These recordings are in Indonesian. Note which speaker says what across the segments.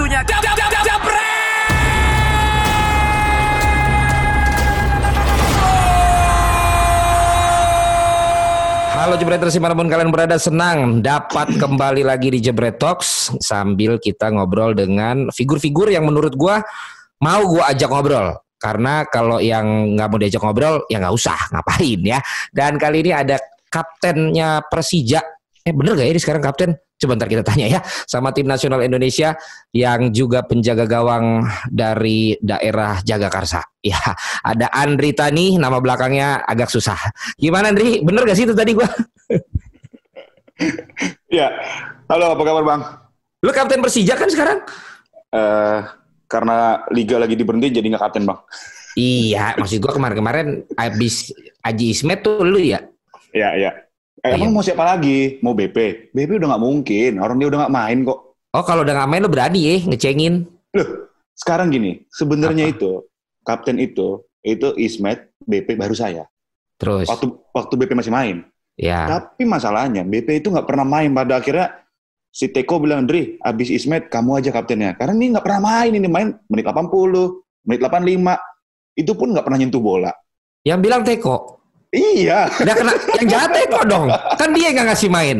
Speaker 1: Waktunya.
Speaker 2: Halo Jebreters di mana pun kalian berada senang dapat kembali lagi di Jebret Talks sambil kita ngobrol dengan figur-figur yang menurut gua mau gua ajak ngobrol. Karena kalau yang nggak mau diajak ngobrol ya nggak usah ngapain ya? Dan kali ini ada kaptennya Persija. Eh bener gak ya ini sekarang kapten Coba ntar kita tanya ya sama tim nasional Indonesia yang juga penjaga gawang dari daerah Jagakarsa. Ya, ada Andri Tani, nama belakangnya agak susah. Gimana Andri? Bener gak sih itu tadi gua?
Speaker 3: ya, halo apa kabar Bang?
Speaker 2: Lu kapten Persija kan sekarang?
Speaker 3: Uh, karena liga lagi diberhenti jadi nggak kapten Bang.
Speaker 2: Iya, maksud gua kemarin-kemarin abis Aji Ismet tuh lu ya?
Speaker 3: Iya, iya. Eh, emang iya. mau siapa lagi? Mau BP? BP udah nggak mungkin. Orang dia udah nggak main kok.
Speaker 2: Oh, kalau udah nggak main lo berani ya ngecengin?
Speaker 3: Loh, sekarang gini. Sebenarnya itu kapten itu itu Ismet, BP baru saya.
Speaker 2: Terus?
Speaker 3: Waktu waktu BP masih main.
Speaker 2: Ya.
Speaker 3: Tapi masalahnya BP itu nggak pernah main. Pada akhirnya si Teko bilang, Dri, abis Ismet kamu aja kaptennya. Karena ini nggak pernah main. Ini main menit 80, menit 85. Itu pun nggak pernah nyentuh bola.
Speaker 2: Yang bilang Teko?
Speaker 3: Iya.
Speaker 2: Udah kena yang jahat Teko dong. Kan dia yang ngasih main.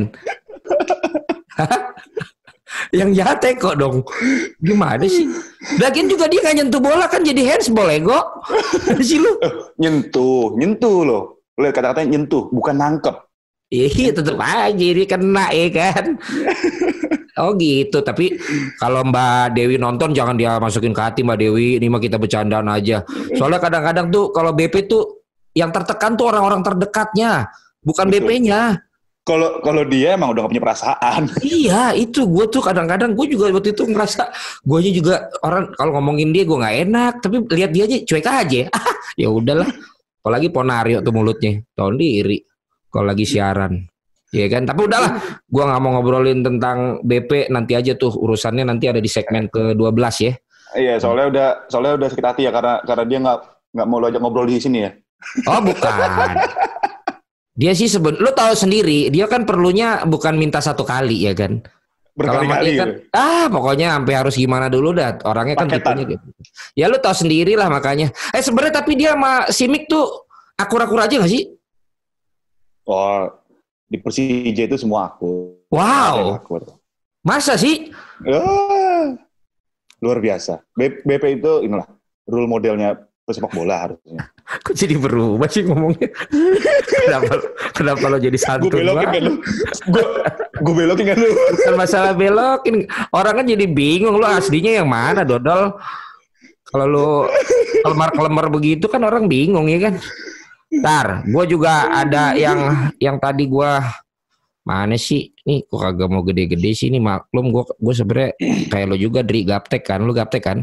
Speaker 2: yang jahat Teko dong. Gimana sih? Lagian juga dia gak nyentuh bola kan jadi handsball ego. sih lu.
Speaker 3: Nyentuh, nyentuh loh. Lihat kata-katanya nyentuh, bukan nangkep.
Speaker 2: Iya tetep aja dia kena ya kan. Oh gitu, tapi kalau Mbak Dewi nonton jangan dia masukin ke hati Mbak Dewi. Ini mah kita bercandaan aja. Soalnya kadang-kadang tuh kalau BP tuh yang tertekan tuh orang-orang terdekatnya, bukan BP-nya.
Speaker 3: Kalau kalau dia emang udah gak punya perasaan.
Speaker 2: Iya, itu gue tuh kadang-kadang gue juga waktu itu ngerasa gue juga orang kalau ngomongin dia gue nggak enak, tapi lihat dia aja cuek aja. ya udahlah. Apalagi Ponario tuh mulutnya, tahun diri. Kalau lagi siaran. Iya kan, tapi udahlah, gue nggak mau ngobrolin tentang BP nanti aja tuh urusannya nanti ada di segmen ke 12 ya.
Speaker 3: Iya, soalnya udah soalnya udah sakit hati ya karena karena dia nggak nggak mau lo ajak ngobrol di sini ya.
Speaker 2: Oh bukan. Dia sih seben, lu tahu sendiri, dia kan perlunya bukan minta satu kali ya kan.
Speaker 3: Berkali-kali
Speaker 2: kan, gitu. ah pokoknya sampai harus gimana dulu dah. Orangnya kan tipenya gitu. Ya lu tahu sendiri lah makanya. Eh sebenarnya tapi dia sama Simik tuh akur-akur aja gak sih?
Speaker 3: Oh, di Persija itu semua aku.
Speaker 2: Wow. Akur. Masa sih?
Speaker 3: Oh, luar biasa. BP itu inilah rule modelnya pesepak bola harusnya.
Speaker 2: Kok jadi berubah sih ngomongnya? kenapa, kenapa lo jadi santun
Speaker 3: Gue belokin kan lu? Gue, gue belokin kan lu?
Speaker 2: Bukan masalah belokin. Orang kan jadi bingung lo aslinya yang mana Dodol. Kalau lo kelemar-kelemar begitu kan orang bingung ya kan. Ntar, gue juga ada yang yang tadi gue mana sih nih kok kagak mau gede-gede sih ini maklum gue gue sebenernya kayak lo juga dari gaptek kan lo gaptek kan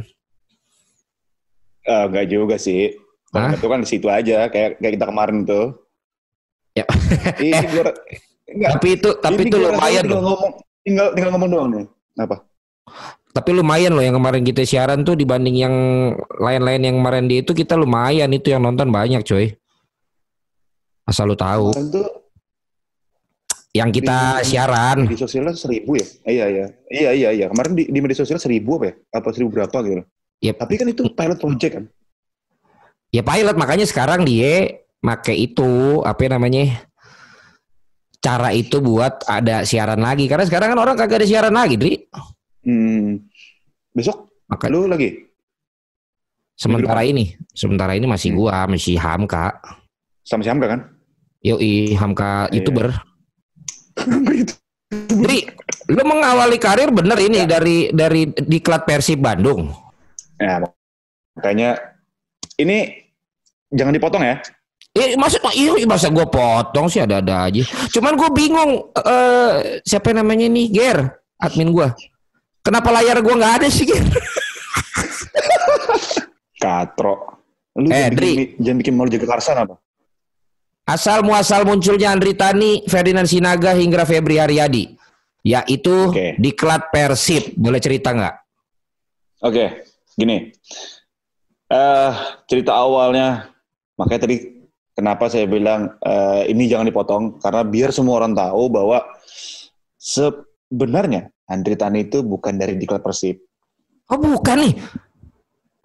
Speaker 3: Uh, enggak juga sih. Kalau itu kan di situ aja kayak kayak kita kemarin tuh.
Speaker 2: Ya. Ini gua, enggak. Tapi itu tapi itu lumayan
Speaker 3: tinggal ngomong tinggal tinggal ngomong doang nih. Apa?
Speaker 2: Tapi lumayan loh yang kemarin kita siaran tuh dibanding yang lain-lain yang kemarin di itu kita lumayan itu yang nonton banyak coy. Asal lu tahu. Tuh, yang kita di, siaran.
Speaker 3: Di sosial seribu ya? Iya iya iya iya iya. Kemarin di, di media sosial seribu apa ya? Apa seribu berapa gitu?
Speaker 2: Ya,
Speaker 3: tapi kan itu pilot project kan.
Speaker 2: Ya pilot makanya sekarang dia make itu apa namanya cara itu buat ada siaran lagi karena sekarang kan orang kagak ada siaran lagi, Dri.
Speaker 3: Hmm. Besok Maka, lu lagi?
Speaker 2: Sementara ini, sementara ini masih hmm. gua, masih Hamka.
Speaker 3: Sama si Hamka kan?
Speaker 2: Yoi, Hamka yeah. YouTuber. Dri, lu mengawali karir bener ini ya. dari dari diklat Persib Bandung.
Speaker 3: Ya, makanya ini jangan dipotong ya.
Speaker 2: Eh, maksud iya masa gue potong sih ada-ada aja. Cuman gue bingung uh, siapa namanya nih Ger, admin gue. Kenapa layar gue nggak ada sih Ger?
Speaker 3: Katro. Lu eh, jangan, bikin, jangan bikin malu jaga karsan apa?
Speaker 2: Asal muasal munculnya Andri Tani, Ferdinand Sinaga hingga Febri Haryadi. Yaitu okay. diklat Persib. Boleh cerita nggak?
Speaker 3: Oke. Okay gini, uh, cerita awalnya, makanya tadi kenapa saya bilang uh, ini jangan dipotong karena biar semua orang tahu bahwa sebenarnya Andri Tani itu bukan dari diklat Persib.
Speaker 2: Oh bukan nih.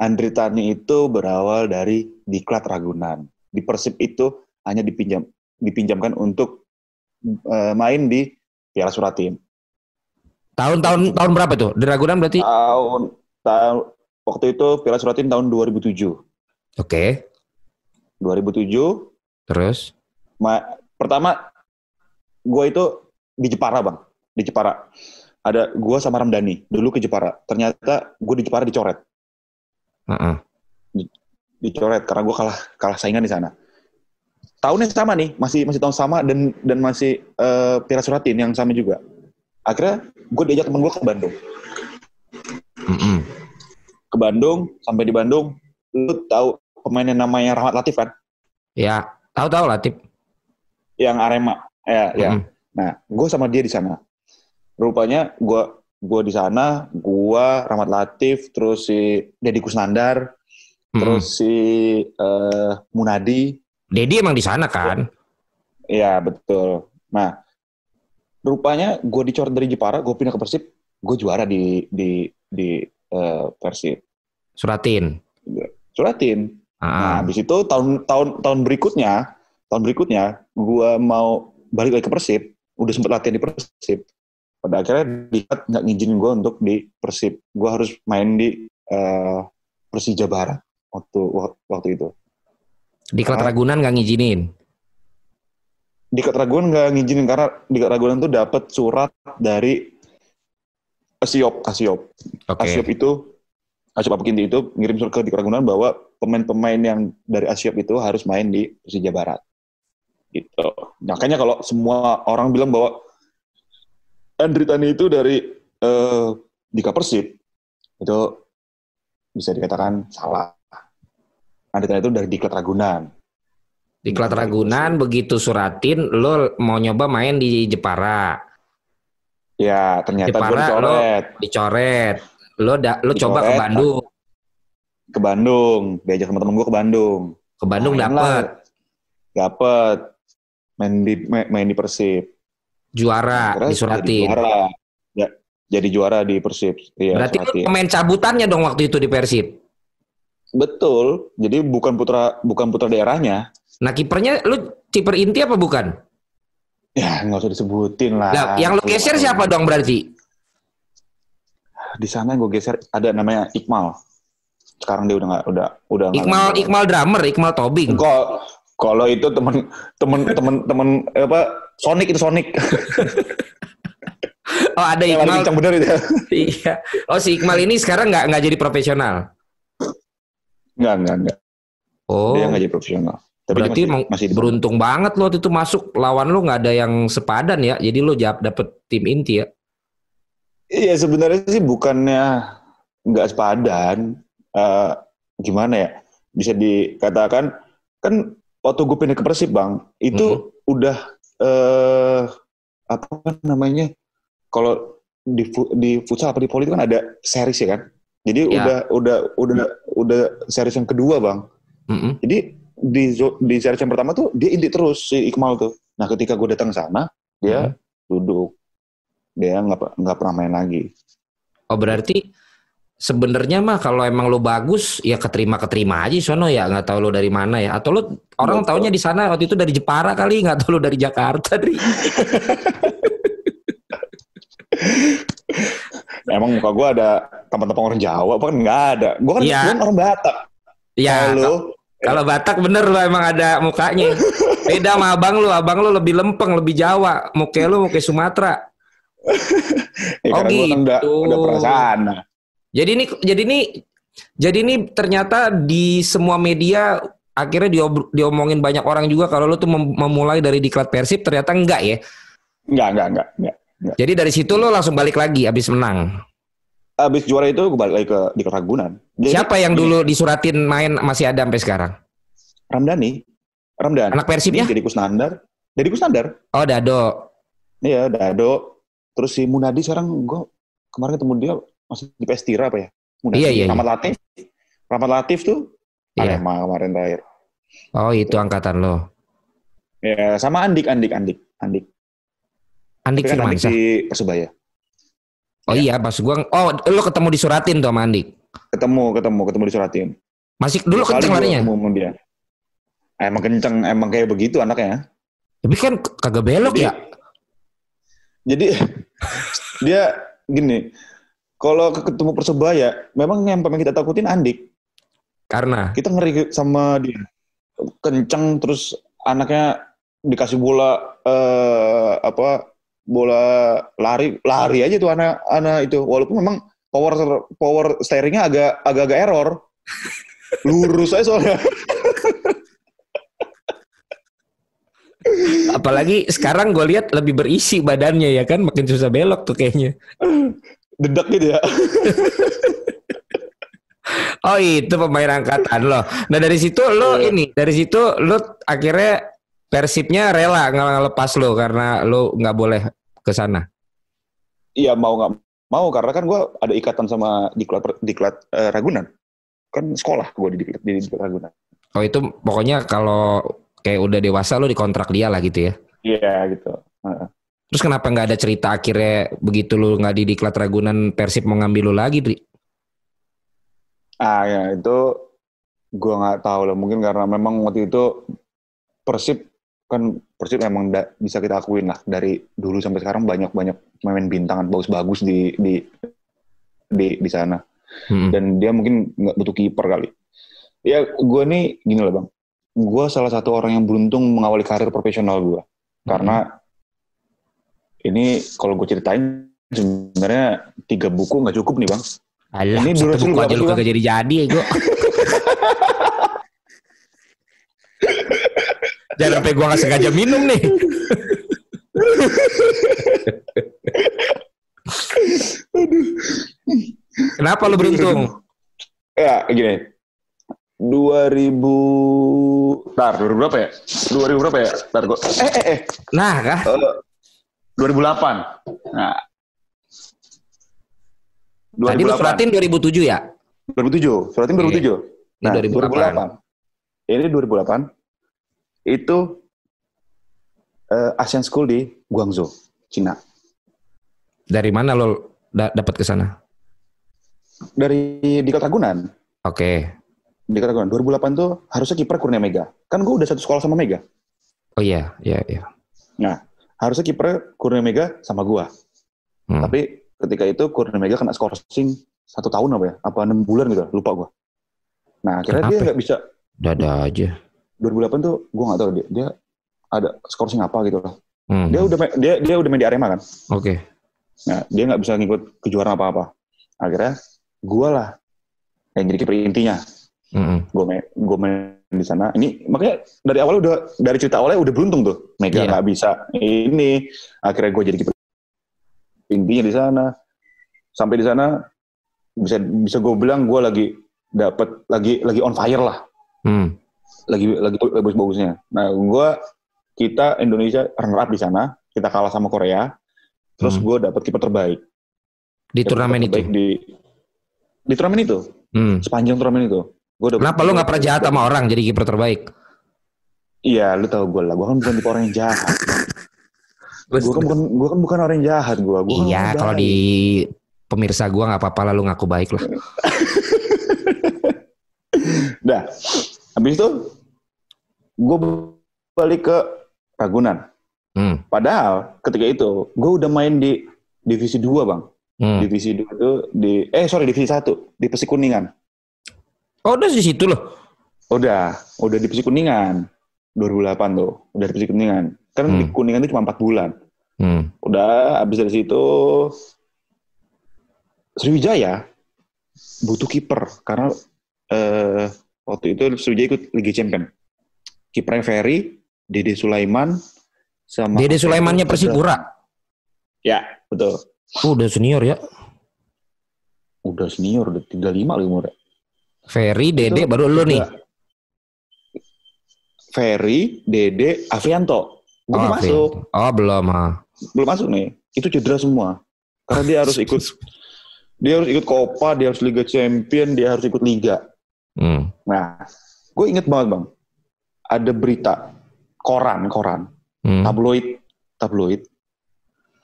Speaker 3: Andri Tani itu berawal dari Diklat Ragunan. Di Persib itu hanya dipinjam dipinjamkan untuk uh, main di Piala Suratin.
Speaker 2: Tahun-tahun tahun berapa tuh? Di Ragunan berarti?
Speaker 3: Tahun tahun waktu itu Piala Suratin tahun 2007.
Speaker 2: Oke. Okay.
Speaker 3: 2007.
Speaker 2: Terus?
Speaker 3: Ma pertama gue itu di Jepara bang, di Jepara. Ada gue sama Ramdhani dulu ke Jepara. Ternyata gue di Jepara dicoret.
Speaker 2: Uh -uh.
Speaker 3: dicoret karena gue kalah kalah saingan di sana. Tahunnya sama nih, masih masih tahun sama dan dan masih uh, Piala Suratin yang sama juga. Akhirnya gue diajak temen gue ke Bandung.
Speaker 2: Mm -mm.
Speaker 3: Ke Bandung, sampai di Bandung, lu tahu pemain yang namanya Rahmat Latif kan?
Speaker 2: Ya, tahu tahu Latif.
Speaker 3: Yang Arema, ya, mm -mm. ya. Nah, gue sama dia di sana. Rupanya gue gue di sana, gue Rahmat Latif, terus si Deddy Kusnandar, mm -mm. terus si uh, Munadi.
Speaker 2: Dedi emang di sana kan?
Speaker 3: Iya betul. Nah, rupanya gue dicoret dari Jepara, gue pindah ke Persib, gue juara di di di uh, Persib.
Speaker 2: Suratin.
Speaker 3: Suratin. Ah. Nah, habis itu tahun tahun tahun berikutnya, tahun berikutnya gue mau balik lagi ke Persib, udah sempet latihan di Persib. Pada akhirnya dia nggak ngizinin gue untuk di Persib. Gue harus main di uh, Persija Barat waktu waktu itu.
Speaker 2: Di Klat Ragunan nggak ngizinin?
Speaker 3: Di Klat Ragunan nggak ngizinin karena di Klat Ragunan tuh dapat surat dari Asiop, Asiop. Okay. Asiop itu Asiop Apukinti itu ngirim surat ke di Ragunan bahwa pemain-pemain yang dari Asiop itu harus main di Persija Barat. Gitu. Makanya kalau semua orang bilang bahwa Andri Tani itu dari uh, Dika Persib, itu bisa dikatakan salah. Andri itu dari Diklat Ragunan.
Speaker 2: Diklat Ragunan begitu suratin lo mau nyoba main di Jepara.
Speaker 3: Ya, ternyata
Speaker 2: Jepara, dicoret. Lo dicoret. Lo da, lo dicoret, coba ke Bandung.
Speaker 3: Ke Bandung, diajak sama temen gue ke Bandung.
Speaker 2: Ke Bandung main dapet.
Speaker 3: Dapet. Main di main di Persib.
Speaker 2: Juara di Suratin.
Speaker 3: Juara. Ya, jadi juara di Persib.
Speaker 2: Ya, Berarti lo pemain cabutannya dong waktu itu di Persib.
Speaker 3: Betul. Jadi bukan putra bukan putra daerahnya.
Speaker 2: Nah kipernya lu kiper inti apa bukan?
Speaker 3: Ya nggak usah disebutin lah.
Speaker 2: Nah, yang lu geser siapa dong berarti?
Speaker 3: Di sana gue geser ada namanya Iqmal. Sekarang dia udah nggak udah udah.
Speaker 2: Iqmal gak Iqmal drummer, Iqmal Tobing.
Speaker 3: Kok kalau itu temen temen temen temen apa Sonic itu Sonic.
Speaker 2: oh ada Iqmal.
Speaker 3: Yang bener itu.
Speaker 2: iya. Oh si Iqmal ini sekarang nggak nggak jadi profesional.
Speaker 3: Enggak, enggak, enggak.
Speaker 2: Oh.
Speaker 3: Dia nggak jadi profesional.
Speaker 2: Tapi Berarti masih, masih beruntung banget lo waktu itu masuk lawan lo nggak ada yang sepadan ya. Jadi lo dapet tim inti ya.
Speaker 3: Iya sebenarnya sih bukannya nggak sepadan. Uh, gimana ya? Bisa dikatakan kan waktu gue pindah ke Persib bang, itu mm -hmm. udah uh, apa namanya? Kalau di di futsal apa di poli itu kan ada series ya kan? Jadi ya. udah udah udah udah series yang kedua bang.
Speaker 2: Mm -hmm.
Speaker 3: Jadi di di series yang pertama tuh dia inti terus si Iqmal tuh. Nah ketika gue datang sana dia mm -hmm. duduk, dia nggak nggak pernah main lagi.
Speaker 2: Oh berarti sebenarnya mah kalau emang lo bagus ya keterima keterima aja sono ya nggak tahu lo dari mana ya atau lo orang Betul. taunya di sana waktu itu dari Jepara kali nggak tahu lo dari Jakarta dari
Speaker 3: Emang muka gue ada teman-teman orang Jawa, apa kan nggak ada. Gue kan, ya. orang Batak.
Speaker 2: Iya. Kalau kalau Batak bener lo emang ada mukanya. Beda sama abang lu, abang lu lebih lempeng, lebih Jawa. Muka lu muka Sumatera.
Speaker 3: ya, oh kan gitu. Kan udah, udah pernah sana.
Speaker 2: Jadi ini, jadi ini, jadi ini ternyata di semua media akhirnya diomongin banyak orang juga kalau lu tuh memulai dari diklat Persib ternyata enggak ya?
Speaker 3: Enggak, enggak, enggak, enggak.
Speaker 2: Enggak. Jadi dari situ lo langsung balik lagi abis menang.
Speaker 3: Abis juara itu gue balik lagi ke di Ragunan.
Speaker 2: Jadi, Siapa yang dulu disuratin main masih ada sampai sekarang?
Speaker 3: Ramdhani. Ramdan.
Speaker 2: Anak Persib ya?
Speaker 3: Jadi Kusnandar. Jadi Kusnandar.
Speaker 2: Oh Dado.
Speaker 3: Iya Dado. Terus si Munadi sekarang gue kemarin ketemu dia masih di Pestira apa ya?
Speaker 2: Munadi. Iya iya.
Speaker 3: Rahmat iya. Latif. Rahmat Latif tuh. Iya. Arema kemarin terakhir.
Speaker 2: Oh itu angkatan lo.
Speaker 3: Ya sama Andik Andik Andik Andik.
Speaker 2: Andik Firmansyah.
Speaker 3: di Persebaya.
Speaker 2: Oh iya, pas gua oh lu ketemu di Suratin tuh sama Andik.
Speaker 3: Ketemu, ketemu, ketemu di Suratin.
Speaker 2: Masih dulu
Speaker 3: Dua kali
Speaker 2: kenceng larinya.
Speaker 3: ketemu dia. Emang kenceng, emang kayak begitu anaknya.
Speaker 2: Tapi kan kagak belok
Speaker 3: Jadi-
Speaker 2: ya.
Speaker 3: Jadi dia gini, kalau ke- ketemu Persebaya, memang yang paling kita takutin Andik.
Speaker 2: Karena
Speaker 3: Kita ngeri sama dia. Kenceng terus anaknya dikasih bola eh apa bola lari lari aja tuh anak anak itu walaupun memang power power steeringnya agak agak agak error lurus aja soalnya
Speaker 2: apalagi sekarang gue lihat lebih berisi badannya ya kan makin susah belok tuh kayaknya.
Speaker 3: dedak gitu ya
Speaker 2: Oh itu pemain angkatan lo. Nah dari situ lo
Speaker 3: Iya.
Speaker 2: ini dari situ lo akhirnya persibnya rela ngelepas lo karena lo nggak boleh ke sana.
Speaker 3: iya mau nggak mau karena kan gue ada ikatan sama diklat diklat eh, Ragunan kan sekolah gue di diklat di diklat Ragunan
Speaker 2: Oh itu pokoknya kalau kayak udah dewasa lo dikontrak dia lah gitu ya.
Speaker 3: iya gitu
Speaker 2: Terus kenapa nggak ada cerita akhirnya begitu lo nggak di diklat Ragunan Persib mau ngambil lo lagi, Dri?
Speaker 3: Ah ya itu gua nggak tahu lah mungkin karena memang waktu itu Persib kan Persib memang da- bisa kita akuin lah dari dulu sampai sekarang banyak banyak pemain bintangan bagus-bagus di di di di sana
Speaker 2: Mm-mm.
Speaker 3: dan dia mungkin nggak butuh kiper kali. Ya gue nih gini lah bang, gue salah satu orang yang beruntung mengawali karir profesional gue karena ini kalau gue ceritain sebenarnya tiga buku nggak cukup nih bang.
Speaker 2: Alah,
Speaker 3: Ini durasi
Speaker 2: buku aja lu kagak jadi-jadi ya gue. Jangan sampai gue gak sengaja minum nih. Kenapa lu beruntung?
Speaker 3: Ya, gini. 2000 Ntar, 2000 berapa ya? 2000 berapa ya? Ntar gua Eh, eh, eh.
Speaker 2: Nah, kah?
Speaker 3: Eh, 2008. Nah.
Speaker 2: Tadi lu suratin 2007 ya?
Speaker 3: 2007. Suratin 2007.
Speaker 2: Ini
Speaker 3: Nah,
Speaker 2: 2008.
Speaker 3: 2008. Ini 2008. Itu eh, Asian School di Guangzhou, Cina.
Speaker 2: Dari mana lo da- dapat ke sana?
Speaker 3: Dari Diklat Ragunan.
Speaker 2: Oke.
Speaker 3: Diklat Ragunan. 2008 tuh harusnya kiper Kurnia Mega. Kan gue udah satu sekolah sama Mega.
Speaker 2: Oh iya, iya, iya.
Speaker 3: Nah, harusnya kiper Kurnia Mega sama gua.
Speaker 2: Hmm.
Speaker 3: Tapi ketika itu Kurnia Mega kena skorsing satu tahun apa ya? Apa enam bulan gitu? Lupa gua. Nah, akhirnya dia
Speaker 2: Kenapa?
Speaker 3: nggak bisa.
Speaker 2: Dada aja.
Speaker 3: 2008 tuh gua nggak tahu dia. Dia ada skorsing apa gitu lah.
Speaker 2: Hmm.
Speaker 3: Dia udah main- dia dia udah main di Arema kan.
Speaker 2: Oke.
Speaker 3: Nah, dia nggak bisa ngikut kejuaraan apa-apa. Akhirnya gua lah yang jadi kiper intinya.
Speaker 2: Mm-mm.
Speaker 3: Gue main, gua main di sana. Ini makanya dari awal udah dari cerita awalnya udah beruntung tuh. Mega
Speaker 2: Iya.
Speaker 3: nggak bisa. Ini akhirnya gue jadi kiper intinya di sana. Sampai di sana bisa bisa gue bilang gue lagi dapat lagi lagi on fire lah.
Speaker 2: Hmm.
Speaker 3: Lagi lagi bagus-bagusnya. Nah, gue kita Indonesia runner up di sana. Kita kalah sama Korea. Terus
Speaker 2: Hmm.
Speaker 3: gue dapat kiper terbaik.
Speaker 2: Di turnamen itu.
Speaker 3: terbaik Di di turnamen itu,
Speaker 2: Hmm.
Speaker 3: sepanjang turnamen itu. Gua dapet-
Speaker 2: Kenapa lu nggak pernah jahat sama orang jadi kiper terbaik?
Speaker 3: Iya, lu tahu gue lah. Gue kan bukan tipe orang yang jahat. Gue kan bukan gue kan bukan orang yang jahat gue.
Speaker 2: Iya, kalau di pemirsa gua nggak apa-apa lah lu ngaku baik lah.
Speaker 3: Dah. Habis itu gue balik ke Ragunan.
Speaker 2: Hmm.
Speaker 3: Padahal ketika itu gue udah main di divisi 2, Bang.
Speaker 2: Hmm.
Speaker 3: Divisi 2 itu di eh sorry divisi 1 di Persik Kuningan.
Speaker 2: Oh, udah di situ loh.
Speaker 3: Udah, udah di Persik Kuningan. 2008 tuh, udah di Persik Kuningan. Kan di
Speaker 2: Hmm.
Speaker 3: Kuningan itu cuma 4 bulan.
Speaker 2: Hmm.
Speaker 3: Udah habis dari situ Sriwijaya butuh kiper karena eh, waktu itu Sriwijaya ikut Liga Champion. Kipernya Ferry, Dede Sulaiman, sama
Speaker 2: Dede Sulaimannya Persipura.
Speaker 3: Ya, betul.
Speaker 2: Oh, udah senior ya.
Speaker 3: Udah senior, udah 35 lagi umurnya.
Speaker 2: Ferry, Dede,
Speaker 3: Itu
Speaker 2: baru lu nih.
Speaker 3: Ferry, Dede, Afrianto. Belum
Speaker 2: Oh,
Speaker 3: masuk.
Speaker 2: Oh, belum. ah.
Speaker 3: Belum masuk nih. Itu cedera semua. Karena dia harus ikut dia harus ikut Copa, dia harus Liga Champion, dia harus ikut Liga.
Speaker 2: Hmm.
Speaker 3: Nah, gue inget banget bang, ada berita koran, koran,
Speaker 2: Hmm.
Speaker 3: tabloid, tabloid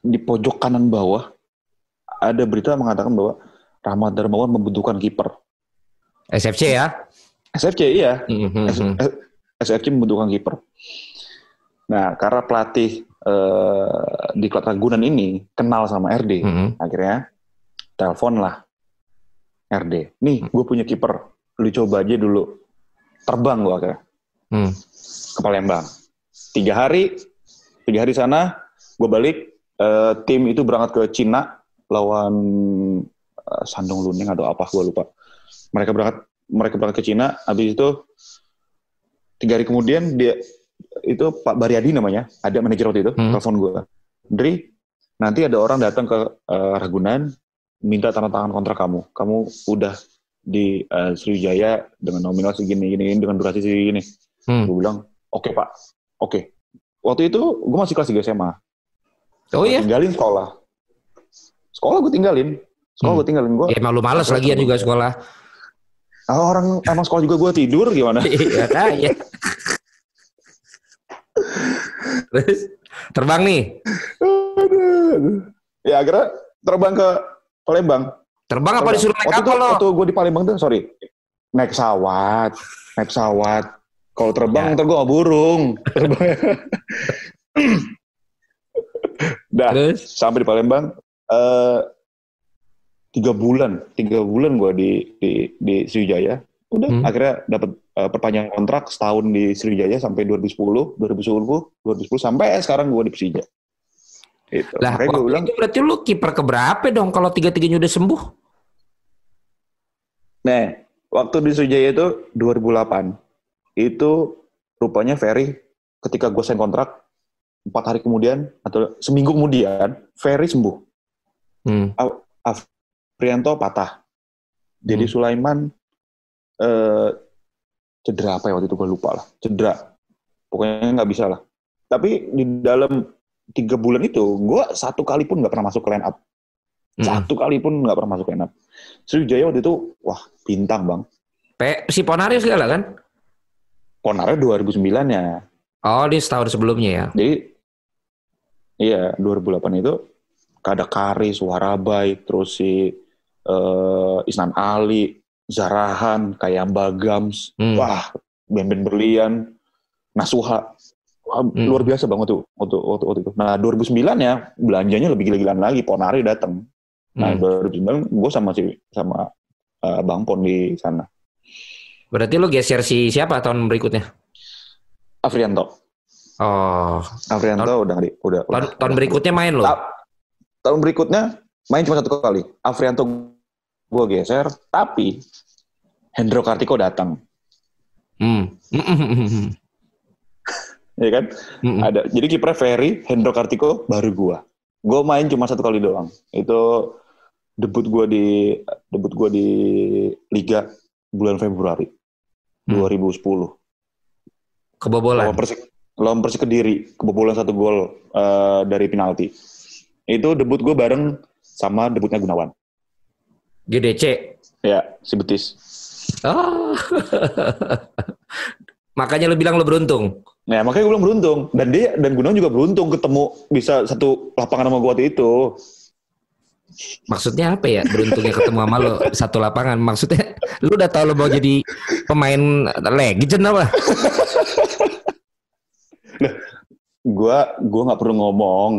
Speaker 3: di pojok kanan bawah ada berita mengatakan bahwa Rahmat Darmawan membutuhkan kiper.
Speaker 2: SFC ya.
Speaker 3: SFC iya,
Speaker 2: Mhm.
Speaker 3: SFC membutuhkan kiper. Nah, karena pelatih eh, di klub Ragunan ini kenal sama RD,
Speaker 2: Mhm.
Speaker 3: akhirnya telepon lah RD. Nih, gue punya kiper, lu coba aja dulu. Terbang gue akhirnya
Speaker 2: Hmm.
Speaker 3: ke Palembang. Tiga hari, tiga hari sana, gue balik. eh, tim itu berangkat ke Cina lawan eh, Sandong Luneng atau apa, gue lupa. Mereka berangkat, mereka berangkat ke Cina. Habis itu tiga hari kemudian dia itu Pak Baryadi namanya, ada manajer waktu itu,
Speaker 2: Hmm.
Speaker 3: telepon gue. Dri, nanti ada orang datang ke eh, Ragunan minta tanda tangan kontrak kamu. Kamu udah di eh, Sriwijaya dengan nominal segini, gini, dengan durasi segini.
Speaker 2: Hmm.
Speaker 3: Gue bilang, oke pak, oke. Waktu itu gue masih kelas 3 SMA.
Speaker 2: Oh
Speaker 3: Gua
Speaker 2: iya.
Speaker 3: Tinggalin sekolah. Sekolah gue tinggalin. Sekolah
Speaker 2: Hmm.
Speaker 3: gue tinggalin. Gue
Speaker 2: Ya, emang lu males lagian juga sekolah.
Speaker 3: orang emang sekolah juga gue tidur gimana?
Speaker 2: Iya kayak. Terus terbang nih.
Speaker 3: Ya akhirnya terbang ke Palembang.
Speaker 2: Terbang apa disuruh naik
Speaker 3: waktu
Speaker 2: kapal lo?
Speaker 3: waktu gue di Palembang tuh, sorry, naik pesawat, naik pesawat. Kalau terbang,
Speaker 2: Ya.
Speaker 3: ntar gue burung. Dah,
Speaker 2: Terus?
Speaker 3: sampai di Palembang eh tiga bulan tiga bulan gue di di di Sriwijaya udah
Speaker 2: Hmm.
Speaker 3: akhirnya dapat eh, perpanjangan kontrak setahun di Sriwijaya sampai 2010 2010 2010 sampai sekarang gue di Persija itu
Speaker 2: Lah,
Speaker 3: gue bilang
Speaker 2: itu berarti lu kiper keberapa dong kalau tiga-tiganya udah sembuh?
Speaker 3: Nah waktu di Sriwijaya itu 2008 itu rupanya Ferry ketika gue sign kontrak empat hari kemudian atau seminggu kemudian Ferry sembuh
Speaker 2: Hmm.
Speaker 3: Prianto patah. Jadi
Speaker 2: Hmm.
Speaker 3: Sulaiman eh, cedera apa ya waktu itu gue lupa lah. Cedera. Pokoknya nggak bisa lah. Tapi di dalam tiga bulan itu gue satu kali pun nggak pernah masuk ke line up.
Speaker 2: Mm.
Speaker 3: Satu kali pun nggak pernah masuk line up. Sriwijaya waktu itu wah bintang bang.
Speaker 2: Pe, si Ponari segala kan?
Speaker 3: Ponarnya 2009 ya.
Speaker 2: Oh, di setahun sebelumnya ya.
Speaker 3: Jadi iya 2008 itu ada Karis, Warabai, terus si eh, Isnan Ali, Zarahan, kayak Bagams,
Speaker 2: Hmm.
Speaker 3: wah, Ben-Ben Berlian, Nasuha, Wah,
Speaker 2: Hmm.
Speaker 3: luar biasa banget tuh waktu, waktu, waktu itu. Nah 2009 ya belanjanya lebih gila-gilaan lagi, Ponari datang. Nah
Speaker 2: Hmm.
Speaker 3: 2009 gue sama si sama eh, Bang Pon di sana,
Speaker 2: Berarti lu geser si siapa tahun berikutnya?
Speaker 3: Afrianto.
Speaker 2: Oh,
Speaker 3: Afrianto udah nggak di- udah,
Speaker 2: tahun,
Speaker 3: udah-
Speaker 2: tahun
Speaker 3: udah-
Speaker 2: berikutnya main lo.
Speaker 3: Ta- tahun berikutnya main cuma satu kali. Afrianto gue geser, tapi Hendro Kartiko datang,
Speaker 2: Hmm. Hmm.
Speaker 3: ya kan?
Speaker 2: Hmm.
Speaker 3: Ada. Jadi kiper Ferry, Hendro Kartiko baru gue. Gue main cuma satu kali doang. Itu debut gue di debut gue di Liga bulan Februari
Speaker 2: Hmm.
Speaker 3: 2010.
Speaker 2: Kebobolan.
Speaker 3: Lawan Persik, lawan Persik Kediri, kebobolan satu gol eh, dari penalti. Itu debut gue bareng sama debutnya Gunawan.
Speaker 2: GDC.
Speaker 3: Ya, si Betis.
Speaker 2: Oh. Makanya lu bilang lu beruntung.
Speaker 3: Nah, makanya gue bilang beruntung. Dan dia dan Gunawan juga beruntung ketemu bisa satu lapangan sama gue waktu itu.
Speaker 2: Maksudnya apa ya? Beruntungnya ketemu sama lo satu lapangan. Maksudnya lu udah tahu lu mau jadi pemain legend apa?
Speaker 3: Gue gue nggak perlu ngomong.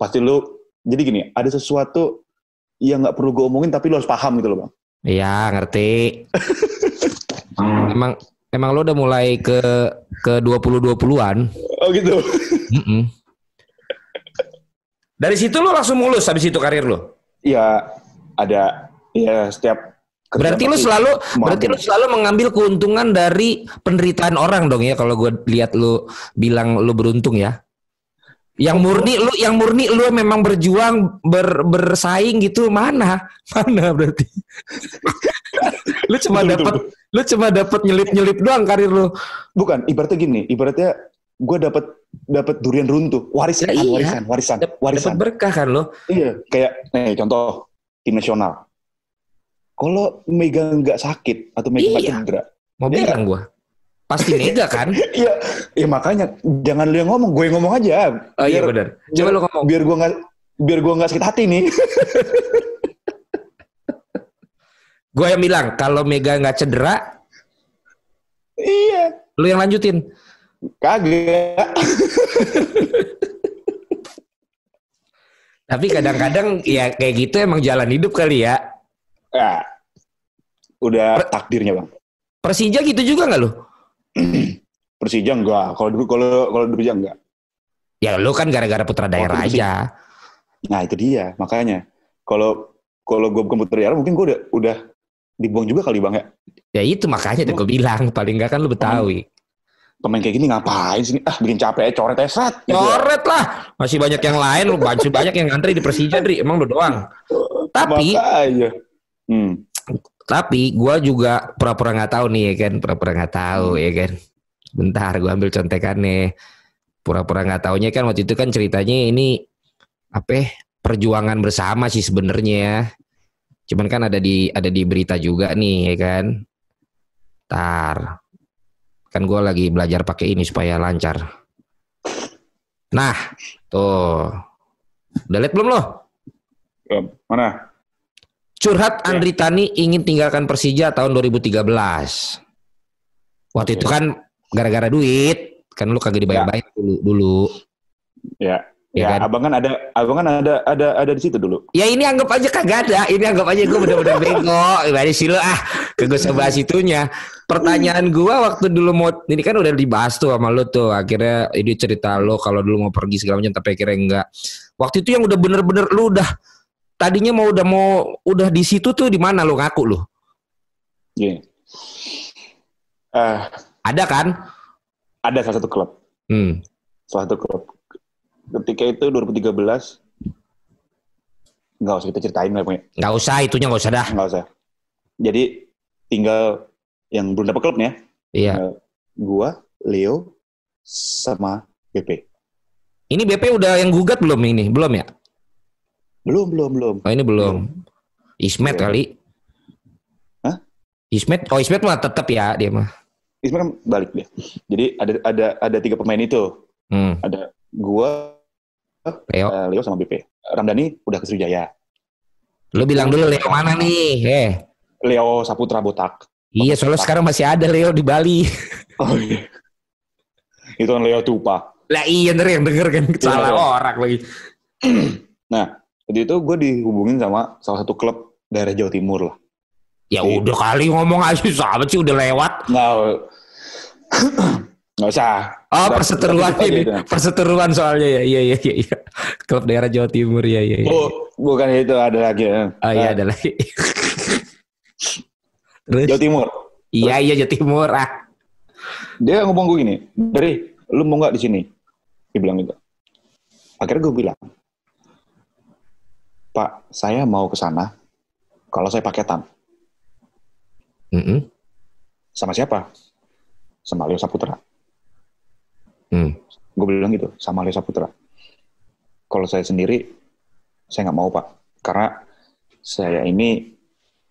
Speaker 3: Pasti lu. Jadi gini, ada sesuatu yang nggak perlu gue omongin tapi lu harus paham gitu loh bang.
Speaker 2: Iya, ngerti. emang emang lo udah mulai ke ke 20-20-an.
Speaker 3: Oh gitu.
Speaker 2: Mm-mm. Dari situ lo langsung mulus habis itu karir lo.
Speaker 3: Ya ada ya setiap.
Speaker 2: Berarti
Speaker 3: pasti
Speaker 2: selalu
Speaker 3: mau
Speaker 2: berarti lo selalu mengambil keuntungan dari penderitaan orang dong ya kalau gue lihat lo bilang lo beruntung ya. Yang murni lu yang murni lu memang berjuang ber, bersaing gitu mana? Mana berarti? lu cuma dapat lu cuma dapat nyelip-nyelip doang karir lu.
Speaker 3: Bukan, ibaratnya gini, ibaratnya gue dapat dapat durian runtuh, warisan,
Speaker 2: Ya, iya.
Speaker 3: warisan, warisan,
Speaker 2: Dap-
Speaker 3: warisan.
Speaker 2: Dapat berkah kan lo.
Speaker 3: Iya, kayak nih contoh tim nasional. Kalau Mega nggak sakit atau Mega nggak
Speaker 2: Iya.
Speaker 3: cedera,
Speaker 2: Mau
Speaker 3: Iya.
Speaker 2: bilang gua. Pasti mega kan?
Speaker 3: iya, iya makanya jangan lu yang ngomong, gue yang ngomong aja.
Speaker 2: Oh iya benar. Coba lu ngomong.
Speaker 3: Biar gue nggak biar gue nggak sakit hati nih.
Speaker 2: Gue yang bilang kalau Mega nggak cedera,
Speaker 3: Iya.
Speaker 2: lu yang lanjutin.
Speaker 3: Kagak.
Speaker 2: Tapi kadang-kadang ya kayak gitu emang jalan hidup kali ya.
Speaker 3: Ya. Udah takdirnya bang.
Speaker 2: Persija gitu juga nggak lu?
Speaker 3: Persija enggak. Kalau dulu kalau kalau dulu enggak.
Speaker 2: Ya lu kan gara-gara putra daerah aja.
Speaker 3: Nah itu dia makanya. Kalau kalau gue bukan putri daerah mungkin gue udah udah dibuang juga kali bang ya.
Speaker 2: Ya itu makanya tuh gue bilang paling nggak kan lu Betawi.
Speaker 3: Pemain kayak gini ngapain sih? Ah bikin capek coret aja serat. Gitu.
Speaker 2: Coret lah. Masih banyak yang lain lu masih banyak yang ngantri di Persija, Dri. Emang lu doang. Tapi
Speaker 3: Makanya. Hmm.
Speaker 2: tapi gua juga pura-pura nggak tahu nih ya kan, pura-pura nggak tahu ya kan. Bentar gua ambil contekannya. Pura-pura nggak taunya kan waktu itu kan ceritanya ini apa ya, perjuangan bersama sih sebenarnya ya. Cuman kan ada di ada di berita juga nih ya kan. Tar. Kan gua lagi belajar pakai ini supaya lancar. Nah, tuh. Udah lihat belum lo?
Speaker 3: Belum. Mana?
Speaker 2: Curhat
Speaker 3: Ya.
Speaker 2: Andri Tani ingin tinggalkan Persija tahun 2013. Waktu
Speaker 3: Oke.
Speaker 2: itu kan gara-gara duit, kan lu kagak dibayar-bayar dulu dulu.
Speaker 3: Ya.
Speaker 2: Ya
Speaker 3: Ya,
Speaker 2: kan?
Speaker 3: abang kan ada, abang kan ada, ada, ada di situ dulu.
Speaker 2: Ya ini anggap aja kagak ada, ini anggap aja gue bener-bener bego. Gimana sih lu ah, kagak usah bahas itunya. Pertanyaan gua waktu dulu mau, ini kan udah dibahas tuh sama lu tuh. Akhirnya ini cerita lo kalau dulu mau pergi segala macam, tapi akhirnya enggak. Waktu itu yang udah bener-bener lu udah tadinya mau udah mau udah di situ tuh di mana lu ngaku lu?
Speaker 3: Gini. Eh,
Speaker 2: Ada kan?
Speaker 3: ada salah satu klub,
Speaker 2: Hmm.
Speaker 3: salah satu klub. Ketika itu 2013, nggak usah kita ceritain lah punya,
Speaker 2: Nggak usah, itunya nggak usah dah.
Speaker 3: nggak usah. Jadi tinggal yang belum dapat klubnya,
Speaker 2: Iya.
Speaker 3: gua, Leo, sama BP.
Speaker 2: Ini BP udah yang gugat belum ini? Belum ya?
Speaker 3: Belum, belum, belum.
Speaker 2: Oh ini belum. Ismet
Speaker 3: Iya.
Speaker 2: kali.
Speaker 3: Hah?
Speaker 2: Ismet? Oh Ismet mah tetap ya dia mah.
Speaker 3: Ismail kan balik dia. Jadi ada ada ada tiga pemain itu.
Speaker 2: Hmm.
Speaker 3: Ada gua,
Speaker 2: Leo,
Speaker 3: eh, Leo sama BP. Ramdhani udah ke Sriwijaya.
Speaker 2: lu bilang dulu Leo mana nih? Eh,
Speaker 3: Leo Saputra Botak.
Speaker 2: iya soalnya sekarang masih ada Leo di Bali.
Speaker 3: Oh iya. Itu kan Leo Tupa.
Speaker 2: lah iya ntar yang denger kan salah
Speaker 3: iya.
Speaker 2: orang lagi.
Speaker 3: Nah, jadi itu gue dihubungin sama salah satu klub daerah Jawa Timur lah.
Speaker 2: Ya
Speaker 3: Iya.
Speaker 2: udah kali ngomong aja sahabat sih udah lewat.
Speaker 3: Nggak, nggak usah.
Speaker 2: Oh perseteruan ini,
Speaker 3: gitu.
Speaker 2: perseteruan soalnya ya. Iya iya iya. iya. Klub daerah Jawa Timur ya iya. iya.
Speaker 3: Oh, bukan itu ada lagi. ya.
Speaker 2: Oh iya
Speaker 3: Nah,
Speaker 2: ada lagi. Terus?
Speaker 3: Jawa Timur.
Speaker 2: Iya iya Jawa Timur ah.
Speaker 3: Dia ngomong gue gini, dari lu mau nggak di sini? Dia bilang gitu. Akhirnya gue bilang, Pak, saya mau ke sana. Kalau saya paketan,
Speaker 2: Mm-mm.
Speaker 3: sama siapa? Sama Leo Saputra.
Speaker 2: Hmm.
Speaker 3: Gue bilang gitu, sama Leo Saputra. Kalau saya sendiri, saya nggak mau Pak. Karena saya ini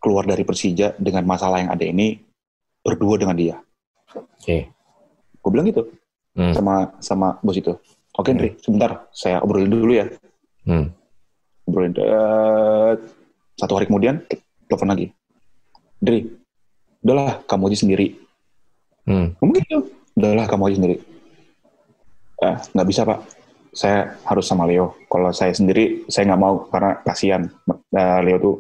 Speaker 3: keluar dari Persija dengan masalah yang ada ini berdua dengan dia.
Speaker 2: Oke.
Speaker 3: Gue bilang gitu
Speaker 2: Hmm.
Speaker 3: sama sama bos itu. Oke, Ndri, sebentar. Saya obrolin dulu ya.
Speaker 2: Hmm.
Speaker 3: Obrolin. Eh, satu hari kemudian, telepon lagi. Ndri, udahlah, kamu aja sendiri.
Speaker 2: Hmm.
Speaker 3: Ngomong gitu. Udahlah, kamu aja sendiri. Eh, nggak bisa, Pak. Saya harus sama Leo. Kalau saya sendiri, saya nggak mau karena kasihan. Eh, Leo tuh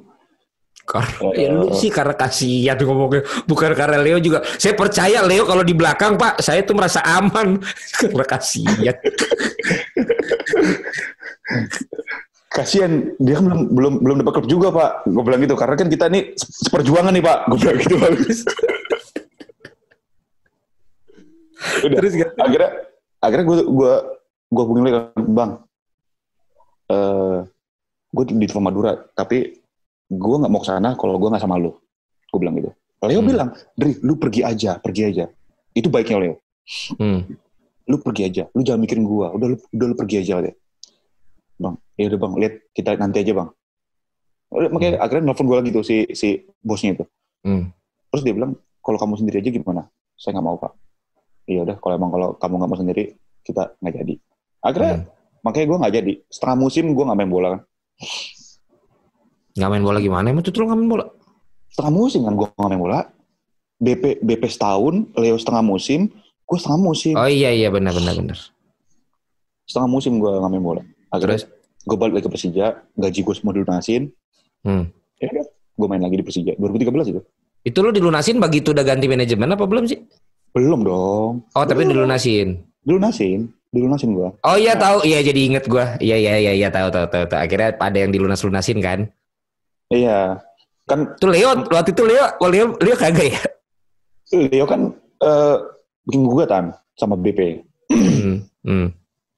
Speaker 2: Karena ya lu sih karena kasihan ngomongnya bukan karena Leo juga. Saya percaya Leo kalau di belakang Pak, saya tuh merasa aman. Karena kasihan.
Speaker 3: kasihan. Dia kan belum belum belum dapat klub juga pak. Gue bilang gitu. Karena kan kita nih se- seperjuangan nih pak. Gue bilang gitu bagus udah.
Speaker 2: Terus gak?
Speaker 3: akhirnya akhirnya gue gue gue hubungin lagi bang eh gue di Madura tapi gue nggak mau ke sana kalau gue nggak sama lu. Gue bilang gitu. Leo
Speaker 2: Hmm.
Speaker 3: bilang Dri lu pergi aja pergi aja. Itu baiknya Leo.
Speaker 2: Hmm.
Speaker 3: lu pergi aja lu jangan mikirin gua. Udah lu udah lu pergi aja deh bang ya udah bang lihat kita nanti aja bang. Udah, makanya akhirnya nelfon gua lagi tuh si si bosnya itu.
Speaker 2: Hmm.
Speaker 3: terus dia bilang kalau kamu sendiri aja gimana? Saya nggak mau pak. Iya udah kalau emang kalau kamu nggak mau sendiri kita nggak jadi. Akhirnya
Speaker 2: Hmm.
Speaker 3: makanya gua nggak jadi. Setengah musim gua nggak main bola kan
Speaker 2: Nggak main bola gimana? Emang tuh lu nggak main bola?
Speaker 3: setengah musim kan gue nggak main bola. BP BP setahun, Leo setengah musim, gue setengah musim.
Speaker 2: Oh iya iya benar benar benar.
Speaker 3: Setengah musim gue nggak main bola. Akhirnya gue balik lagi ke Persija, gaji gue semua dilunasin.
Speaker 2: Hmm.
Speaker 3: Ya udah, gue main lagi di Persija. 2013 itu.
Speaker 2: Itu lu dilunasin begitu udah ganti manajemen apa belum sih?
Speaker 3: Belum dong.
Speaker 2: Oh tapi
Speaker 3: Belum.
Speaker 2: dilunasin.
Speaker 3: Dilunasin, dilunasin gue.
Speaker 2: Oh iya tahu, iya jadi inget gua. Iya iya iya iya tahu tahu tahu. tahu. Akhirnya ada yang dilunas lunasin kan.
Speaker 3: Iya. Kan
Speaker 2: Tuh Leo waktu itu Leo, Leo Leo kagak ya?
Speaker 3: Leo kan eh, bikin gugatan sama BP.
Speaker 2: hmm. hmm.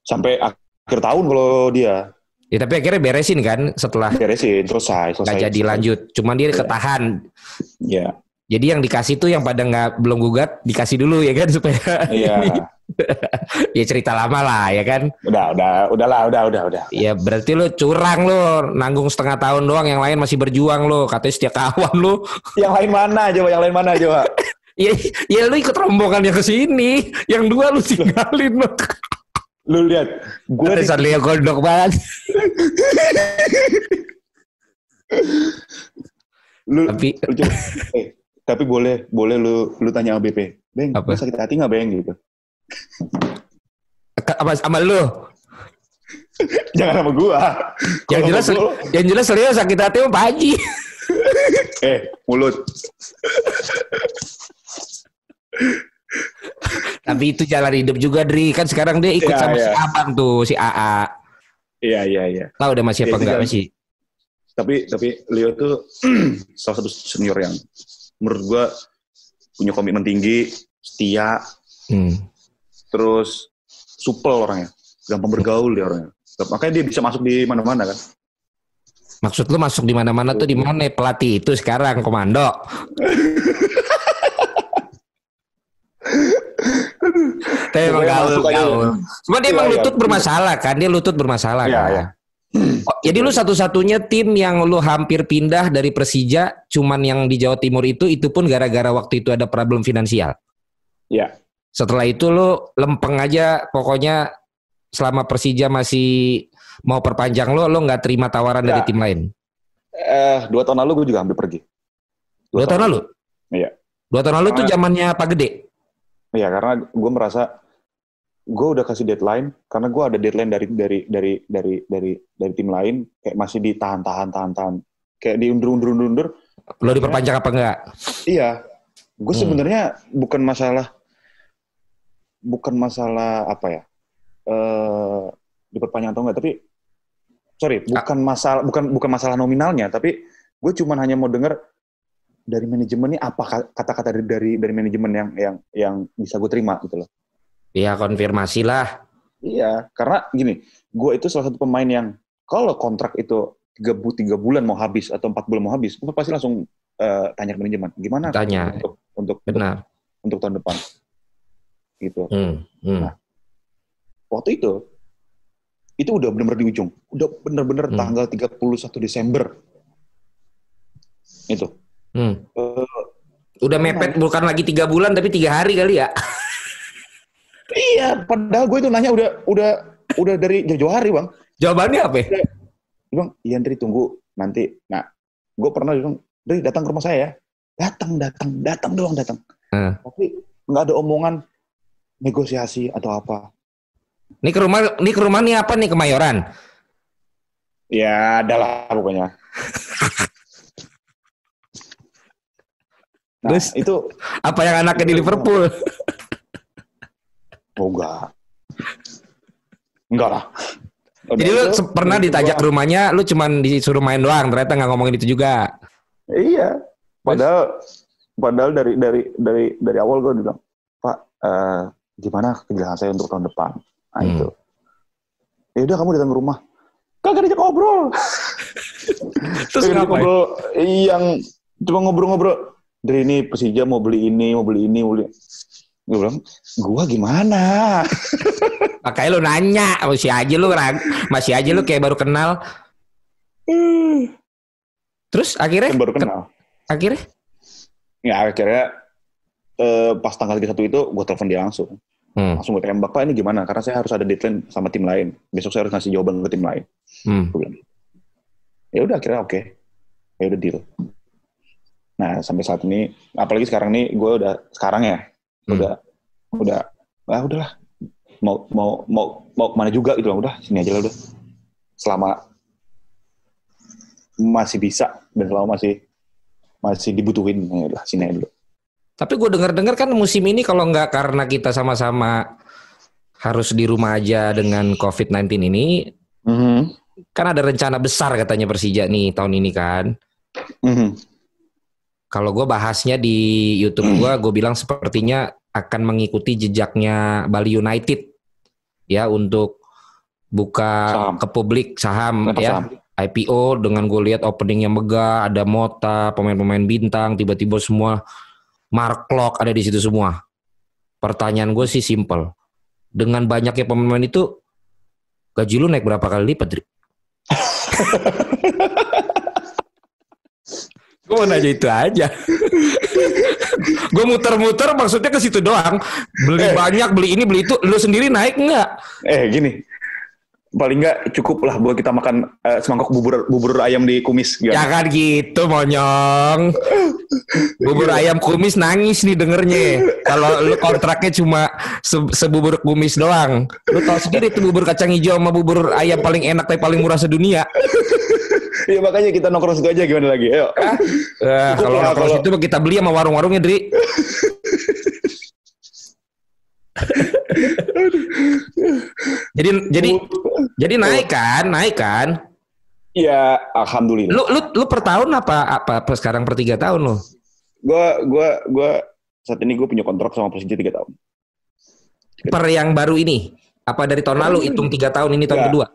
Speaker 3: Sampai akhir tahun kalau dia
Speaker 2: Ya tapi akhirnya beresin kan setelah
Speaker 3: beresin, selesai, selesai.
Speaker 2: nggak jadi lanjut. Cuman dia
Speaker 3: Iya.
Speaker 2: ketahan.
Speaker 3: Iya.
Speaker 2: Jadi yang dikasih tuh yang pada nggak belum gugat dikasih dulu ya kan supaya
Speaker 3: Iya.
Speaker 2: ya cerita lama lah ya kan.
Speaker 3: udah, udah, udahlah, udah, udah, udah.
Speaker 2: Ya berarti lu curang lu nanggung setengah tahun doang yang lain masih berjuang lu katanya setia kawan lu.
Speaker 3: Yang lain mana coba? Yang lain mana coba?
Speaker 2: Ya, ya lu ikut rombongan yang ke sini, yang dua lu tinggalin lu.
Speaker 3: Lu lihat, gue di,
Speaker 2: Terusan Leo gondok banget.
Speaker 3: lu,
Speaker 2: Tapi
Speaker 3: lu coba, eh, tapi boleh, boleh lu, lu tanya sama BP, Beng,
Speaker 2: Apa?
Speaker 3: lu sakit hati nggak Beng gitu?
Speaker 2: apa sama lu?
Speaker 3: Jangan sama gua.
Speaker 2: Yang jelas
Speaker 3: sama gua,
Speaker 2: yang jelas Leo sakit hati Pak Haji.
Speaker 3: eh, mulut.
Speaker 2: Tapi itu jalan hidup juga Dri. Kan sekarang dia ikut
Speaker 3: Iya,
Speaker 2: sama si
Speaker 3: iya.
Speaker 2: Abang tuh, si AA.
Speaker 3: Iya, iya, iya.
Speaker 2: Tahu udah masih apa
Speaker 3: Iya,
Speaker 2: enggak
Speaker 3: iya.
Speaker 2: masih?
Speaker 3: Tapi, tapi Leo tuh salah satu senior yang menurut gua punya komitmen tinggi, setia,
Speaker 2: Hmm.
Speaker 3: terus supel orangnya, gampang bergaul dia orangnya. Makanya dia bisa masuk di mana-mana kan.
Speaker 2: Maksud lu masuk di mana-mana tuh di mana pelatih itu sekarang komando. Tapi emang gaul, gaul. Cuma dia
Speaker 3: Iya,
Speaker 2: emang
Speaker 3: iya.
Speaker 2: lutut bermasalah kan? Dia lutut bermasalah
Speaker 3: Iya,
Speaker 2: kan?
Speaker 3: iya.
Speaker 2: Oh, jadi lu satu-satunya tim yang lu hampir pindah dari Persija, cuman yang di Jawa Timur itu, itu pun gara-gara waktu itu ada problem finansial.
Speaker 3: Iya.
Speaker 2: Setelah itu lu lempeng aja, pokoknya selama Persija masih mau perpanjang lu, lu nggak terima tawaran dari
Speaker 3: Ya.
Speaker 2: tim lain.
Speaker 3: Eh, dua tahun lalu gue juga hampir pergi.
Speaker 2: Dua tahun lalu?
Speaker 3: Iya.
Speaker 2: Dua tahun lalu tuh
Speaker 3: Karena-
Speaker 2: zamannya Pak Gede.
Speaker 3: Iya, karena gue merasa gue udah kasih deadline karena gue ada deadline dari dari dari dari dari dari tim lain kayak masih ditahan tahan tahan tahan kayak diundur undur undur undur
Speaker 2: Lo diperpanjang apa enggak?
Speaker 3: iya. Gue
Speaker 2: Hmm.
Speaker 3: sebenarnya bukan masalah bukan masalah apa ya eh diperpanjang atau enggak tapi sorry bukan masalah bukan bukan masalah nominalnya tapi gue cuman hanya mau dengar dari manajemen ini apa ka- kata-kata dari dari dari manajemen yang yang yang bisa gue terima gitu loh
Speaker 2: Ya konfirmasi lah.
Speaker 3: Iya, karena gini, gue itu salah satu pemain yang kalau kontrak itu tiga, bu, tiga bulan mau habis atau empat bulan mau habis, gue pasti langsung eh, tanya ke manajemen, gimana
Speaker 2: Tanya.
Speaker 3: untuk untuk untuk,
Speaker 2: Benar.
Speaker 3: untuk tahun depan, gitu.
Speaker 2: Hmm, hmm.
Speaker 3: Nah. Waktu itu, itu udah benar-benar di ujung, udah benar-benar
Speaker 2: Hmm.
Speaker 3: tanggal 31 Desember, itu.
Speaker 2: hmm.
Speaker 3: Eh,
Speaker 2: Udah mepet bukan lagi tiga bulan tapi tiga hari kali ya.
Speaker 3: iya, padahal gue itu nanya udah udah udah dari jauh-jauh hari bang.
Speaker 2: Jawabannya apa? ya?
Speaker 3: Bang, iya Andri tunggu nanti. Nah, gue pernah bilang, Andri datang ke rumah saya. ya." Datang, datang, datang doang datang.
Speaker 2: Hmm.
Speaker 3: Tapi nggak ada omongan negosiasi atau apa.
Speaker 2: Ini ke rumah, ini ke rumah nih apa nih Kemayoran?
Speaker 3: Ya, adalah pokoknya. Nah,
Speaker 2: Terus?
Speaker 3: itu
Speaker 2: Apa yang anaknya di Liverpool?
Speaker 3: Oh enggak. Enggak lah. Udah
Speaker 2: Jadi lu
Speaker 3: itu,
Speaker 2: pernah
Speaker 3: itu
Speaker 2: ditajak ke
Speaker 3: gua-
Speaker 2: rumahnya, lu cuman disuruh main doang, ternyata nggak ngomongin itu juga.
Speaker 3: Iya. Padahal padahal dari dari dari dari awal gue bilang, Pak, eh, gimana kejelasan saya untuk tahun depan? Nah
Speaker 2: Hmm.
Speaker 3: itu. Ya udah kamu datang ke rumah. Kagak diajak ngobrol.
Speaker 2: Terus ngapain?
Speaker 3: ngobrol yang cuma ngobrol-ngobrol. Dari ini Persija mau beli ini, mau beli ini, mau beli. Gue bilang, gua gimana?
Speaker 2: Makanya lu nanya, masih aja lu masih aja lu kayak baru kenal. Terus akhirnya,
Speaker 3: Kan baru kenal.
Speaker 2: akhirnya,
Speaker 3: Ya akhirnya eh, pas tanggal 31 itu gue telepon dia langsung.
Speaker 2: hmm,
Speaker 3: Langsung gue tembak, Pak ini gimana? Karena saya harus ada deadline sama tim lain. Besok saya harus ngasih jawaban ke tim lain.
Speaker 2: hmm.
Speaker 3: Gue bilang. Ya udah akhirnya oke. Ya udah deal. Nah sampai saat ini, apalagi sekarang nih, gue udah sekarang ya,
Speaker 2: Hmm.
Speaker 3: udah, udah, ah udahlah, mau mau mau mau ke mana juga gitu loh, udah sini aja lah udah. Selama masih bisa dan selama masih masih dibutuhin, ya udah sini aja dulu.
Speaker 2: Tapi gue dengar-dengar kan musim ini kalau nggak karena kita sama-sama harus di rumah aja dengan COVID-19 ini,
Speaker 3: Mhm.
Speaker 2: kan ada rencana besar katanya Persija nih tahun ini kan.
Speaker 3: Mhm.
Speaker 2: Kalau gue bahasnya di YouTube gue, gue bilang sepertinya akan mengikuti jejaknya Bali United ya untuk buka
Speaker 3: Saham.
Speaker 2: ke publik saham
Speaker 3: Kenapa
Speaker 2: ya.
Speaker 3: saham?
Speaker 2: IPO dengan gue lihat openingnya megah, ada Mota, pemain-pemain bintang, tiba-tiba semua Mark Klok ada di situ semua. Pertanyaan gue sih simple. Dengan banyaknya pemain itu, gaji lu naik berapa kali lipat? gue mau nanya itu aja. gue muter-muter maksudnya ke situ doang. Beli
Speaker 3: Eh.
Speaker 2: banyak, beli ini, beli itu. Lu sendiri naik nggak?
Speaker 3: Eh gini, paling nggak cukup lah buat kita makan eh, semangkok bubur bubur ayam di kumis.
Speaker 2: Ya
Speaker 3: Gimana?
Speaker 2: kan gitu monyong. Bubur ayam kumis nangis nih dengernya. Kalau lu kontraknya cuma se- sebubur kumis doang. Lu tau sendiri tuh bubur kacang hijau sama bubur ayam paling enak tapi paling murah sedunia.
Speaker 3: Iya makanya kita nongkrong situ aja gimana lagi? Ayo.
Speaker 2: Eh,
Speaker 3: Cukup
Speaker 2: kalau kalau- situ kita beli sama warung-warungnya, Dri. jadi jadi jadi naik kan, naik kan.
Speaker 3: Iya, alhamdulillah.
Speaker 2: Lu lu lu per tahun apa apa, apa sekarang per tiga tahun lu?
Speaker 3: Gua gua gua saat ini gue punya kontrak sama Persija tiga tahun.
Speaker 2: Per yang baru ini? Apa dari tahun lalu hitung tiga tahun ini tahun
Speaker 3: Enggak.
Speaker 2: kedua?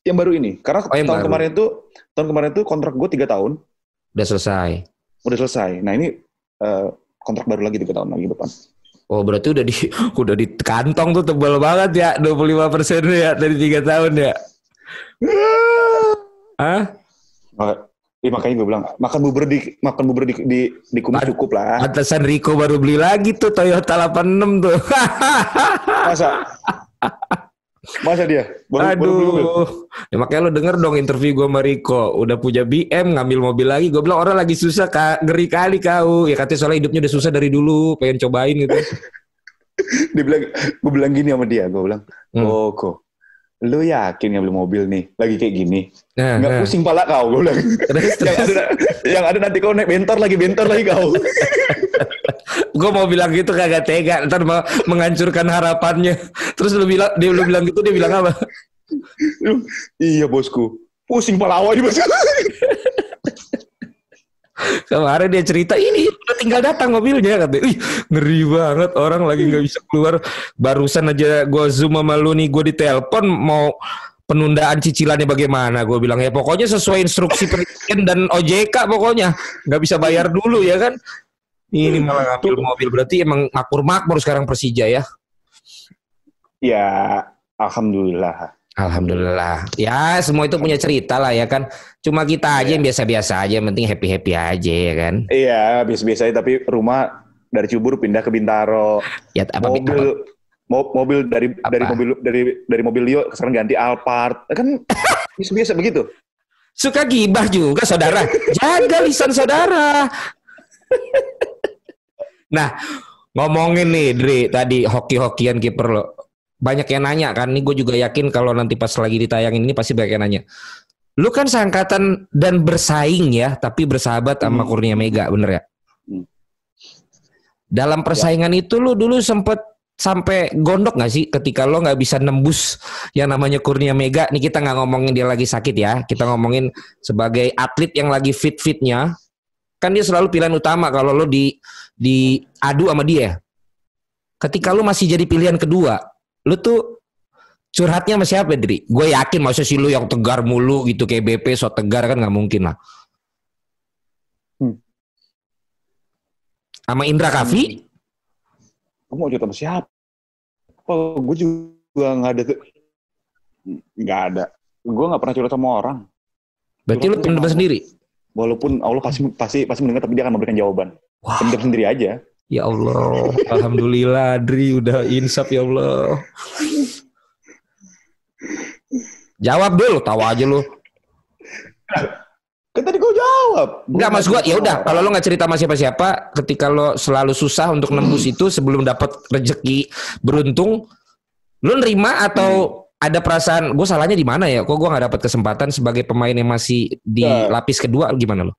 Speaker 3: Yang baru ini, karena
Speaker 2: Oh, yang
Speaker 3: tahun
Speaker 2: baru.
Speaker 3: kemarin itu tahun kemarin itu kontrak gue tiga tahun
Speaker 2: Udah selesai.
Speaker 3: udah selesai. Nah ini eh, kontrak baru lagi tiga tahun lagi depan.
Speaker 2: Oh berarti udah di udah di kantong tuh tebal banget ya 25 persen ya dari tiga tahun ya. Hah?
Speaker 3: Iya, makanya gue bilang makan bubur di makan bubur di di, di kumis cukup lah.
Speaker 2: Atasan Rico baru beli lagi tuh Toyota 86 tuh.
Speaker 3: Masa? Masa dia? Baru, baru beli mobil?
Speaker 2: Aduh. Ya makanya lo denger dong interview gue sama Rico. Udah punya BM ngambil mobil lagi. Gue bilang orang lagi susah kak. Ngeri kali kau. Ya katanya soalnya hidupnya udah susah dari dulu. Pengen cobain gitu.
Speaker 3: Dia bilang, gue bilang gini sama dia, gue bilang,
Speaker 2: Hmm.
Speaker 3: oh kok, lu yakin ngambil mobil nih, lagi kayak gini,
Speaker 2: Nah,
Speaker 3: nggak
Speaker 2: nah.
Speaker 3: pusing pala kau, gue bilang.
Speaker 2: Terus,
Speaker 3: yang,
Speaker 2: terus.
Speaker 3: ada, yang ada nanti kau naik bentor lagi, bentor lagi kau.
Speaker 2: gue mau bilang gitu kagak tega. Ntar mau menghancurkan harapannya. Terus lu bilang dia lu bilang gitu dia bilang apa?
Speaker 3: Iya bosku, pusing pala awal di bosku.
Speaker 2: kemarin dia cerita ini udah tinggal datang mobilnya katanya Ih, ngeri banget. Orang lagi nggak bisa keluar. Barusan aja gue zoom sama lu nih gue ditelepon mau penundaan cicilannya bagaimana. Gue bilang ya pokoknya sesuai instruksi presiden dan OJK pokoknya. Nggak bisa bayar dulu ya kan ini malah ngambil mobil berarti emang makmur makmur sekarang Persija ya
Speaker 3: ya, alhamdulillah.
Speaker 2: Alhamdulillah. Ya, semua itu punya cerita lah ya kan. Cuma kita aja yang biasa-biasa aja, yang penting happy-happy aja ya kan.
Speaker 3: Iya, biasa-biasa aja, tapi rumah dari Cibubur pindah ke Bintaro.
Speaker 2: Ya apa
Speaker 3: mobil
Speaker 2: apa-
Speaker 3: mo- mobil dari
Speaker 2: Apa?
Speaker 3: dari mobil dari dari mobil Leo sekarang ganti Alphard. Kan biasa-biasa begitu.
Speaker 2: suka gibah juga saudara. Jaga lisan saudara. nah, ngomongin nih Dri tadi hoki-hokian kiper lo. Banyak yang nanya kan, nih gue juga yakin kalau nanti pas lagi ditayangin ini pasti banyak yang nanya. Lu kan seangkatan dan bersaing ya, tapi bersahabat sama
Speaker 3: Hmm.
Speaker 2: Kurnia Mega, bener ya?
Speaker 3: Hmm.
Speaker 2: Dalam persaingan itu lu dulu sempet sampai gondok nggak sih ketika lo nggak bisa nembus yang namanya Kurnia Mega? Nih kita nggak ngomongin dia lagi sakit ya, kita ngomongin sebagai atlet yang lagi fit-fitnya, kan dia selalu pilihan utama kalau lo di diadu sama dia. Ketika lu masih jadi pilihan kedua, lu tuh curhatnya sama siapa, Dri? Gue yakin masa sih lu yang tegar mulu gitu kayak BP so tegar kan nggak mungkin lah.
Speaker 3: Hmm.
Speaker 2: Sama Indra Kafi?
Speaker 3: Gue mau cerita sama siapa? Oh, gue juga nggak ada tuh. Nggak ada. Gue nggak pernah cerita sama orang.
Speaker 2: Berarti lu pendem sendiri?
Speaker 3: Walaupun Allah pasti pasti pasti mendengar, tapi dia akan memberikan jawaban. Pendam sendiri aja.
Speaker 2: ya Allah. Alhamdulillah, Dri udah insaf ya Allah. Jawab dulu, tahu aja lu.
Speaker 3: Kan tadi gue jawab.
Speaker 2: Enggak mas gue ya udah kalau lo nggak cerita sama siapa-siapa ketika lo selalu susah untuk nembus itu sebelum dapat rezeki beruntung lo nerima atau ada perasaan gue salahnya di mana ya kok gue nggak dapat kesempatan sebagai pemain yang masih di
Speaker 3: Ya.
Speaker 2: lapis kedua gimana lo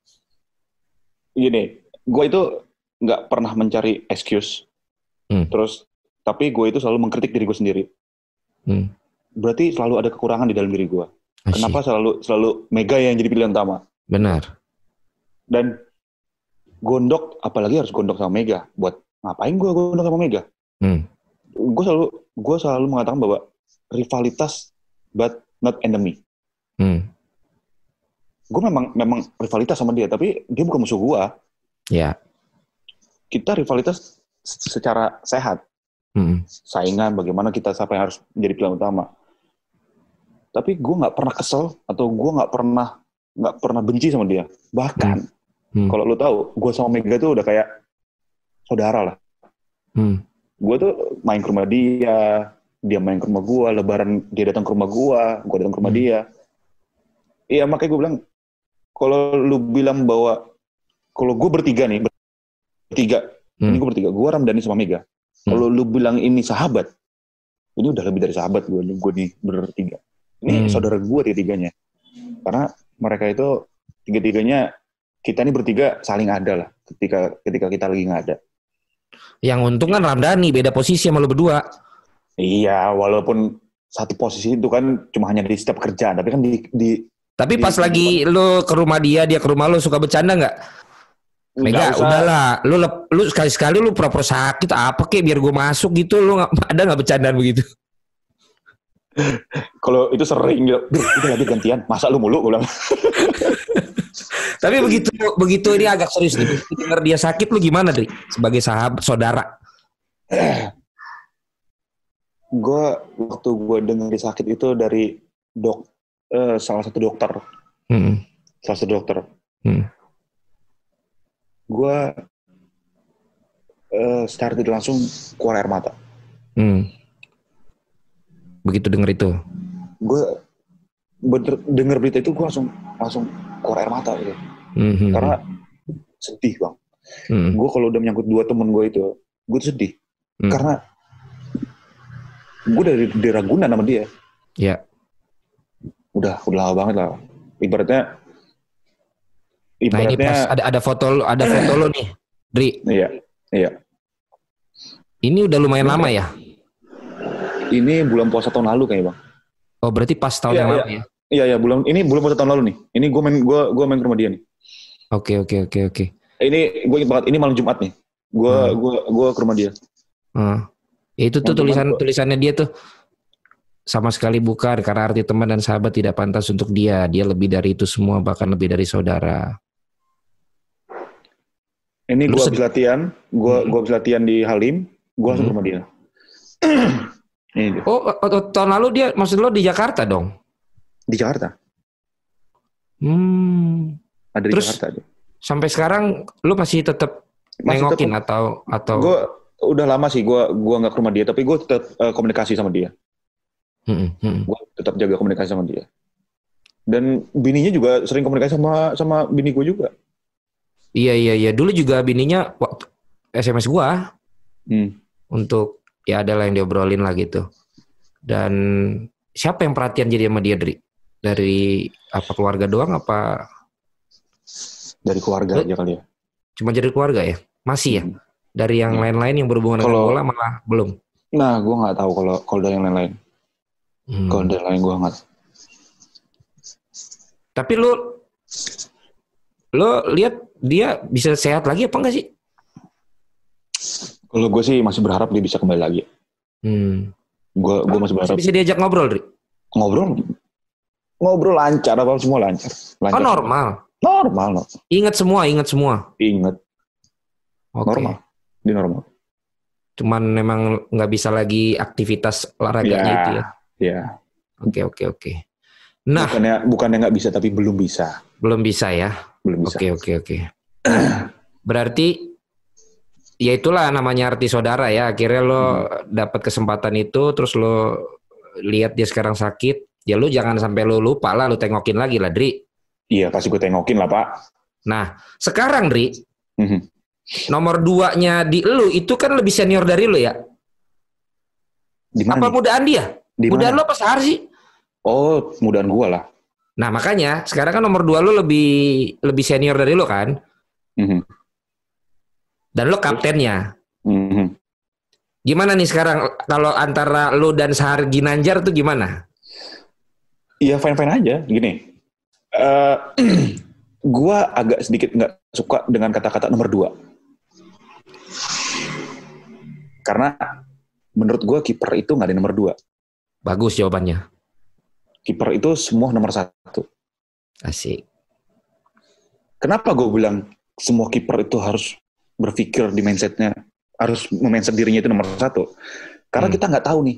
Speaker 3: gini, gue itu nggak pernah mencari excuse.
Speaker 2: Hmm.
Speaker 3: Terus, tapi gue itu selalu mengkritik diri gue sendiri.
Speaker 2: Hmm.
Speaker 3: Berarti selalu ada kekurangan di dalam diri gue.
Speaker 2: Asyik.
Speaker 3: Kenapa selalu selalu Mega yang jadi pilihan utama?
Speaker 2: benar
Speaker 3: Dan gondok, apalagi harus gondok sama Mega. Buat ngapain gue gondok sama Mega?
Speaker 2: Hmm.
Speaker 3: Gue selalu gue selalu mengatakan bahwa rivalitas but not enemy.
Speaker 2: Hmm.
Speaker 3: Gue memang memang rivalitas sama dia, tapi dia bukan musuh gue.
Speaker 2: ya
Speaker 3: Kita rivalitas secara sehat.
Speaker 2: Hmm.
Speaker 3: saingan bagaimana kita siapa yang harus menjadi pilihan utama tapi gue nggak pernah kesel atau gue nggak pernah nggak pernah benci sama dia bahkan
Speaker 2: Hmm.
Speaker 3: kalau lo tahu gue sama Mega tuh udah kayak saudara lah
Speaker 2: Hmm.
Speaker 3: gue tuh main ke rumah dia dia main ke rumah gue lebaran dia datang ke rumah gue gue datang ke rumah
Speaker 2: Hmm.
Speaker 3: dia iya makanya gue bilang kalau lu bilang bahwa kalau gue bertiga nih bertiga
Speaker 2: Hmm.
Speaker 3: ini gue bertiga gue Ramdhani sama Mega
Speaker 2: Hmm.
Speaker 3: kalau lu bilang ini sahabat ini udah lebih dari sahabat gue gue nih bertiga ini
Speaker 2: Hmm.
Speaker 3: saudara gue tiga-tiganya karena mereka itu tiga-tiganya kita ini bertiga saling ada lah ketika ketika kita lagi nggak ada
Speaker 2: yang untung kan Ramdhani beda posisi sama lo berdua
Speaker 3: Iya, walaupun satu posisi itu kan cuma hanya di setiap kerjaan, tapi kan di, di
Speaker 2: tapi pas
Speaker 3: Iya,
Speaker 2: lagi lo ke rumah dia dia ke rumah lo suka bercanda nggak Mega, udahlah, lu lep- lu sekali sekali lu pura-pura sakit apa kek biar gue masuk gitu, lu ada nggak bercandaan begitu?
Speaker 3: Kalau itu sering gitu, "Duh, udah lagi gantian, masa lu mulu? Gue bilang,
Speaker 2: Tapi begitu begitu ini agak serius nih, denger dia sakit lu gimana Dri? Sebagai sahabat saudara?
Speaker 3: gue waktu gue dengar sakit itu dari dok, eh, salah satu dokter,
Speaker 2: Hmm.
Speaker 3: salah satu dokter.
Speaker 2: Hmm.
Speaker 3: Gue eh, secara tidak langsung keluar air mata.
Speaker 2: Hmm. Begitu denger itu.
Speaker 3: Gue bener denger berita itu gue langsung langsung keluar air mata gitu.
Speaker 2: Hmm,
Speaker 3: Karena sedih bang.
Speaker 2: hmm,
Speaker 3: Gue kalau udah menyangkut dua temen gue itu, gue sedih.
Speaker 2: Hmm.
Speaker 3: Karena gue dari, dari Ragunan sama dia.
Speaker 2: Ya.
Speaker 3: Udah, udah lama banget lah. Ibaratnya,
Speaker 2: Nah ini
Speaker 3: ibaratnya,
Speaker 2: pas ada ada foto ada foto lu nih, Dri.
Speaker 3: iya, iya.
Speaker 2: Ini udah lumayan lama ya?
Speaker 3: Ini bulan puasa tahun lalu kayaknya bang.
Speaker 2: Oh berarti pas tahun
Speaker 3: Iya,
Speaker 2: yang
Speaker 3: iya.
Speaker 2: lalu ya?
Speaker 3: Iya, iya, bulan ini bulan puasa tahun lalu nih. Ini gue main, gue, gue main ke rumah dia nih.
Speaker 2: Oke oke oke oke.
Speaker 3: Eh, Ini gue ingat banget. Ini malam Jumat nih. Gue,
Speaker 2: Hmm.
Speaker 3: gue, gue ke rumah dia.
Speaker 2: Hmm. Ya itu tuh tulisan
Speaker 3: gua-
Speaker 2: tulisannya dia tuh sama sekali bukan karena arti teman dan sahabat tidak pantas untuk dia. Dia lebih dari itu semua bahkan lebih dari saudara.
Speaker 3: Ini gue habis latihan. Gue,
Speaker 2: Hmm.
Speaker 3: gue habis latihan di Halim. Gue langsung ke
Speaker 2: Hmm.
Speaker 3: ini dia.
Speaker 2: Oh, oh, oh, tahun lalu dia maksud lo di Jakarta dong?
Speaker 3: Di Jakarta.
Speaker 2: Hmm.
Speaker 3: Ada di
Speaker 2: Terus?
Speaker 3: Jakarta. dia.
Speaker 2: Sampai sekarang lu masih tetap nengokin atau atau
Speaker 3: Gue udah lama sih gue gua nggak ke rumah dia, tapi gue tetap eh, komunikasi sama dia.
Speaker 2: Hmm, hmm.
Speaker 3: Gue tetap jaga komunikasi sama dia. Dan bininya juga sering komunikasi sama sama bini gue juga.
Speaker 2: Iya iya iya. Dulu juga bininya waktu SMS gua
Speaker 3: Hmm.
Speaker 2: untuk ya adalah yang diobrolin lah gitu. Dan siapa yang perhatian jadi sama dia Dri? Dari apa keluarga doang apa
Speaker 3: Dari keluarga
Speaker 2: Lu-
Speaker 3: aja kali ya.
Speaker 2: cuma jadi keluarga ya? Masih ya?
Speaker 3: Hmm.
Speaker 2: Dari yang
Speaker 3: Hmm.
Speaker 2: lain-lain yang berhubungan dengan
Speaker 3: Kalau-
Speaker 2: bola malah belum.
Speaker 3: Nah, gue nggak tahu kalau kalau dari yang lain-lain.
Speaker 2: Hmm.
Speaker 3: Kalau dari lain gue nggak.
Speaker 2: Tapi lu lu lihat dia bisa sehat lagi apa enggak sih?
Speaker 3: Kalau gue sih masih berharap dia bisa kembali lagi.
Speaker 2: Hmm.
Speaker 3: Gue gue masih berharap
Speaker 2: Bisa diajak ngobrol, Dri?
Speaker 3: ngobrol ngobrol lancar apa semua lancar. lancar.
Speaker 2: Oh normal.
Speaker 3: Normal, no.
Speaker 2: Ingat semua, ingat semua.
Speaker 3: Ingat
Speaker 2: Oke.
Speaker 3: normal. Di normal.
Speaker 2: Cuman memang nggak bisa lagi aktivitas olahraganya
Speaker 3: Ya.
Speaker 2: itu ya.
Speaker 3: Ya.
Speaker 2: Oke oke oke. Nah
Speaker 3: Bukannya bukannya nggak bisa tapi belum bisa.
Speaker 2: belum bisa ya.
Speaker 3: Belum bisa.
Speaker 2: Oke oke oke. Berarti ya itulah namanya arti saudara ya. Akhirnya lo
Speaker 3: Hmm.
Speaker 2: dapat kesempatan itu, terus lo lihat dia sekarang sakit. Ya lo jangan sampai lo lupa lah, lo tengokin lagi lah, Dri.
Speaker 3: Iya pasti gue tengokin lah pak.
Speaker 2: Nah, sekarang Dri,
Speaker 3: Mhm.
Speaker 2: Nomor duanya di lu itu kan lebih senior dari lu ya?
Speaker 3: Di mana?
Speaker 2: Apa
Speaker 3: nih?
Speaker 2: mudaan dia?
Speaker 3: Di
Speaker 2: Mudaan lu apa Sahar sih?
Speaker 3: Oh, mudaan gua lah.
Speaker 2: Nah, makanya sekarang kan nomor dua lu lebih lebih senior dari lu kan?
Speaker 3: Mhm.
Speaker 2: Dan lu kaptennya.
Speaker 3: Mhm.
Speaker 2: Gimana nih sekarang kalau antara lu dan Sahar Ginanjar tuh gimana?
Speaker 3: Iya fine fine aja. Gini, eh gua agak sedikit nggak suka dengan kata-kata nomor dua. Karena menurut gua kiper itu nggak ada nomor dua.
Speaker 2: Bagus jawabannya.
Speaker 3: Kiper itu semua nomor satu.
Speaker 2: Asik.
Speaker 3: Kenapa gue bilang semua kiper itu harus berpikir di mindsetnya, harus mindset dirinya itu nomor satu. Karena
Speaker 2: Hmm.
Speaker 3: kita nggak tahu nih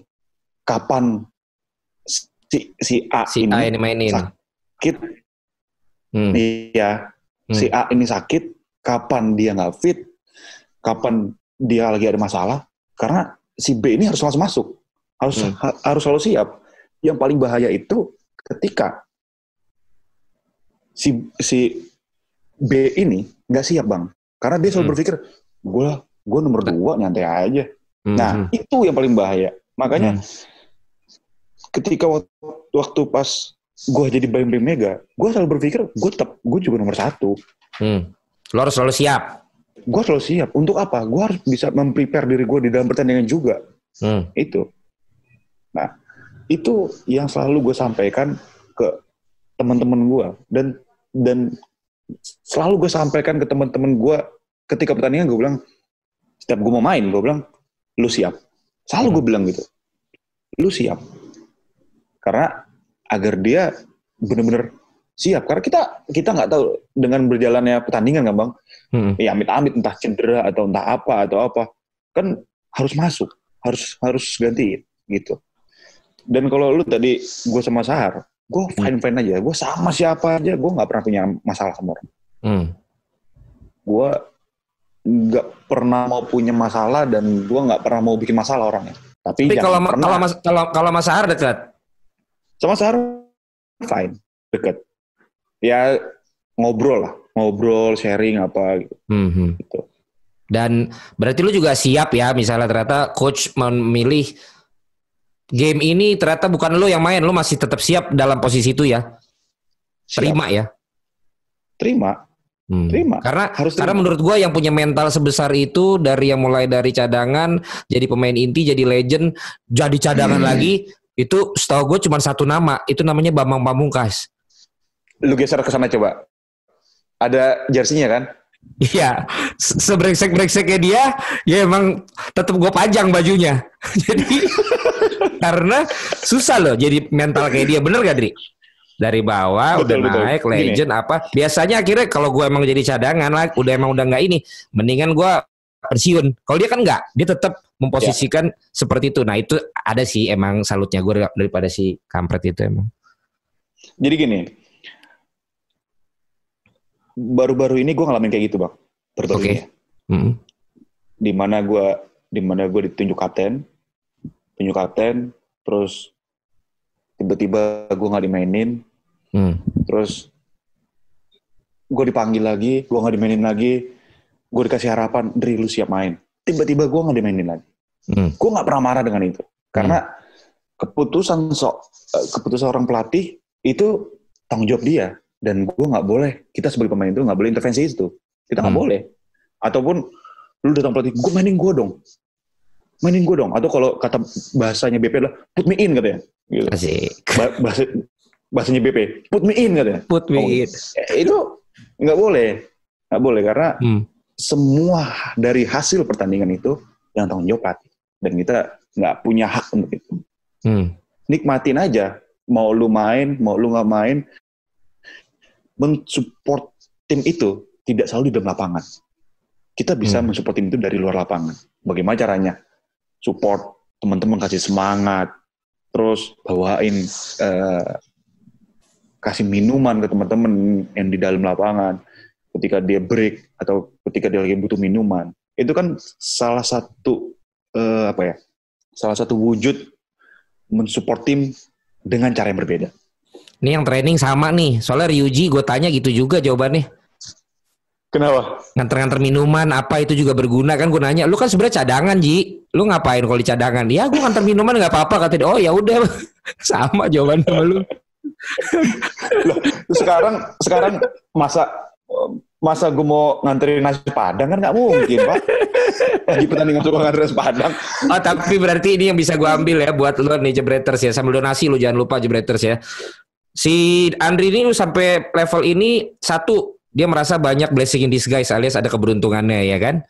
Speaker 3: kapan si si A
Speaker 2: Si
Speaker 3: ini
Speaker 2: A ini mainin.
Speaker 3: sakit,
Speaker 2: Hmm.
Speaker 3: iya
Speaker 2: Hmm.
Speaker 3: si A ini sakit, kapan dia nggak fit, kapan dia lagi ada masalah. Karena si B ini harus langsung masuk, harus
Speaker 2: Hmm.
Speaker 3: ha- harus selalu siap. Yang paling bahaya itu ketika si si B ini nggak siap bang, karena dia selalu
Speaker 2: Hmm.
Speaker 3: berpikir gue gue nomor dua nyantai aja.
Speaker 2: Hmm.
Speaker 3: Nah itu yang paling bahaya. Makanya
Speaker 2: Hmm.
Speaker 3: ketika waktu, waktu pas gue jadi Bayern Mega, gue selalu berpikir gue tetap gue juga nomor satu.
Speaker 2: Hmm. Lo harus selalu siap.
Speaker 3: Gue selalu siap. Untuk apa? Gue harus bisa memprepare diri gue di dalam pertandingan juga.
Speaker 2: Hmm.
Speaker 3: Itu. Nah, itu yang selalu gue sampaikan ke teman-teman gue dan dan selalu gue sampaikan ke teman-teman gue ketika pertandingan gue bilang setiap gue mau main gue bilang lu siap. Selalu gue bilang gitu. Lu siap. Karena agar dia benar-benar siap. Karena kita kita nggak tahu dengan berjalannya pertandingan kan bang.
Speaker 2: Hmm.
Speaker 3: Ya amit-amit entah cedera atau entah apa atau apa kan harus masuk harus harus gantiin gitu. Dan kalau lu tadi gue sama Sahar, gue fine fine aja. Gue sama siapa aja, gue nggak pernah punya masalah sama orang.
Speaker 2: Hmm.
Speaker 3: Gue nggak pernah mau punya masalah dan gue nggak pernah mau bikin masalah orangnya. Tapi,
Speaker 2: Tapi kalau
Speaker 3: pernah.
Speaker 2: kalau Mas kalau kalau Mas Sahar dekat.
Speaker 3: sama Sahar fine deket. Ya ngobrol lah, ngobrol sharing apa gitu.
Speaker 2: Hmm. hmm.
Speaker 3: Gitu.
Speaker 2: Dan berarti lu juga siap ya misalnya ternyata coach memilih game ini ternyata bukan lu yang main, lu masih tetap siap dalam posisi itu ya.
Speaker 3: Siap.
Speaker 2: Terima ya.
Speaker 3: Terima,
Speaker 2: Hmm.
Speaker 3: terima.
Speaker 2: Karena
Speaker 3: Harus
Speaker 2: karena
Speaker 3: terima.
Speaker 2: menurut gua yang punya mental sebesar itu dari yang mulai dari cadangan jadi pemain inti jadi legend jadi cadangan
Speaker 3: Hmm.
Speaker 2: lagi itu setahu gue cuma satu nama itu namanya Bambang Pamungkas.
Speaker 3: Lu geser ke sana coba. Ada jersinya kan?
Speaker 2: Iya, se- sebrengsek brengseknya dia, ya emang tetap gue pajang bajunya. jadi karena susah loh jadi mental kayak dia, bener gak Dri? Dari bawah
Speaker 3: Betul,
Speaker 2: udah
Speaker 3: betul.
Speaker 2: naik
Speaker 3: Gini.
Speaker 2: legend apa? Biasanya akhirnya kalau gue emang jadi cadangan lah, udah emang udah nggak ini, mendingan gue pensiun. Kalau dia kan nggak, dia tetap memposisikan seperti itu. Nah itu ada sih emang salutnya gue daripada si kampret itu emang.
Speaker 3: Jadi gini, baru-baru ini gue ngalamin kayak gitu bang. Baru-baru
Speaker 2: Oke.
Speaker 3: ini.
Speaker 2: Mm.
Speaker 3: Di mana gue, di mana gue ditunjuk kapten, tunjuk kapten, terus tiba-tiba gue nggak dimainin,
Speaker 2: Hmm.
Speaker 3: terus gue dipanggil lagi, gue nggak dimainin lagi, gue dikasih harapan, Dri lu siap main. Tiba-tiba gue nggak dimainin lagi.
Speaker 2: Hmm.
Speaker 3: Gue nggak pernah marah dengan itu, karena keputusan so, eh, keputusan orang pelatih itu tanggung jawab dia dan gue nggak boleh kita sebagai pemain itu nggak boleh intervensi itu kita nggak
Speaker 2: Hmm.
Speaker 3: boleh ataupun lu datang pelatih gue mainin gue dong mainin gue dong atau kalau kata bahasanya BP adalah put me in katanya gitu.
Speaker 2: Asik.
Speaker 3: Ba- bahasa bahasanya BP put me in katanya
Speaker 2: Put me
Speaker 3: Oh,
Speaker 2: in.
Speaker 3: Eh, itu nggak boleh nggak boleh karena
Speaker 2: Hmm.
Speaker 3: semua dari hasil pertandingan itu yang tanggung jawab pelatih dan kita nggak punya hak untuk itu
Speaker 2: Hmm.
Speaker 3: nikmatin aja mau lu main mau lu nggak main mensupport tim itu tidak selalu di dalam lapangan. Kita bisa
Speaker 2: Hmm.
Speaker 3: mensupport tim itu dari luar lapangan. Bagaimana caranya? Support teman-teman kasih semangat terus bawain eh, kasih minuman ke teman-teman yang di dalam lapangan. Ketika dia break atau ketika dia lagi butuh minuman. Itu kan salah satu eh, apa ya? Salah satu wujud mensupport tim dengan cara yang berbeda.
Speaker 2: Ini yang training sama nih. Soalnya Ryuji gue tanya gitu juga jawabannya.
Speaker 3: Kenapa?
Speaker 2: Nganter-nganter minuman apa itu juga berguna kan gunanya. Lu kan sebenarnya cadangan Ji. Lu ngapain kalau di cadangan? Ya gue nganter minuman nggak apa-apa kata dia. Oh ya udah sama jawaban sama lu.
Speaker 3: Loh, sekarang sekarang masa masa gue mau nganterin nasi padang kan nggak mungkin pak lagi pertandingan suka nganterin nasi padang
Speaker 2: Oh tapi berarti ini yang bisa gue ambil ya buat lu nih jebreters ya sambil donasi lu jangan lupa jebreters ya. Si Andri ini sampai level ini satu dia merasa banyak blessing in disguise alias ada keberuntungannya ya kan.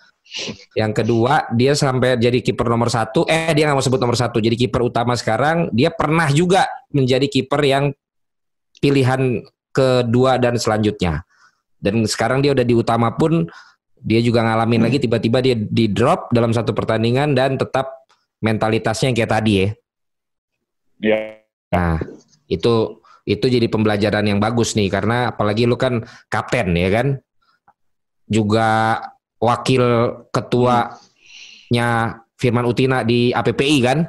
Speaker 2: Yang kedua dia sampai jadi kiper nomor satu eh dia nggak mau sebut nomor satu jadi kiper utama sekarang dia pernah juga menjadi kiper yang pilihan kedua dan selanjutnya. Dan sekarang dia udah di utama pun dia juga ngalamin lagi tiba-tiba dia di drop dalam satu pertandingan dan tetap mentalitasnya yang kayak tadi ya.
Speaker 3: ya
Speaker 2: Nah, itu itu jadi pembelajaran yang bagus nih karena apalagi lu kan kapten ya kan. Juga wakil ketuanya Firman Utina di APPI kan.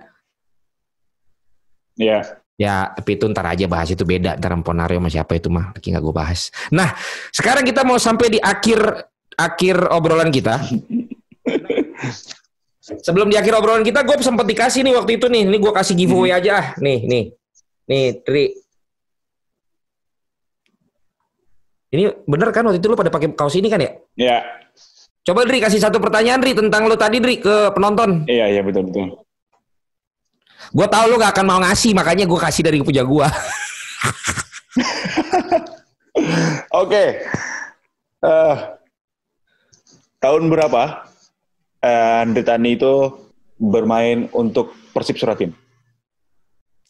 Speaker 3: ya
Speaker 2: Ya, tapi itu ntar aja bahas itu beda. Ntar Emponario sama siapa itu mah lagi nggak gue bahas. Nah, sekarang kita mau sampai di akhir akhir obrolan kita. Sebelum di akhir obrolan kita, gue sempat dikasih nih waktu itu nih. Ini gue kasih giveaway aja ah. Nih, nih. Nih, Tri. Ini bener kan waktu itu lu pada pakai kaos ini kan ya?
Speaker 3: ya
Speaker 2: Coba Dri kasih satu pertanyaan Dri tentang lu tadi Dri ke penonton.
Speaker 3: iya iya betul betul
Speaker 2: Gue tahu lu gak akan mau ngasih, makanya gue kasih dari puja gue.
Speaker 3: oke Eh, tahun berapa eh, Andre Tani itu bermain untuk Persib Suratin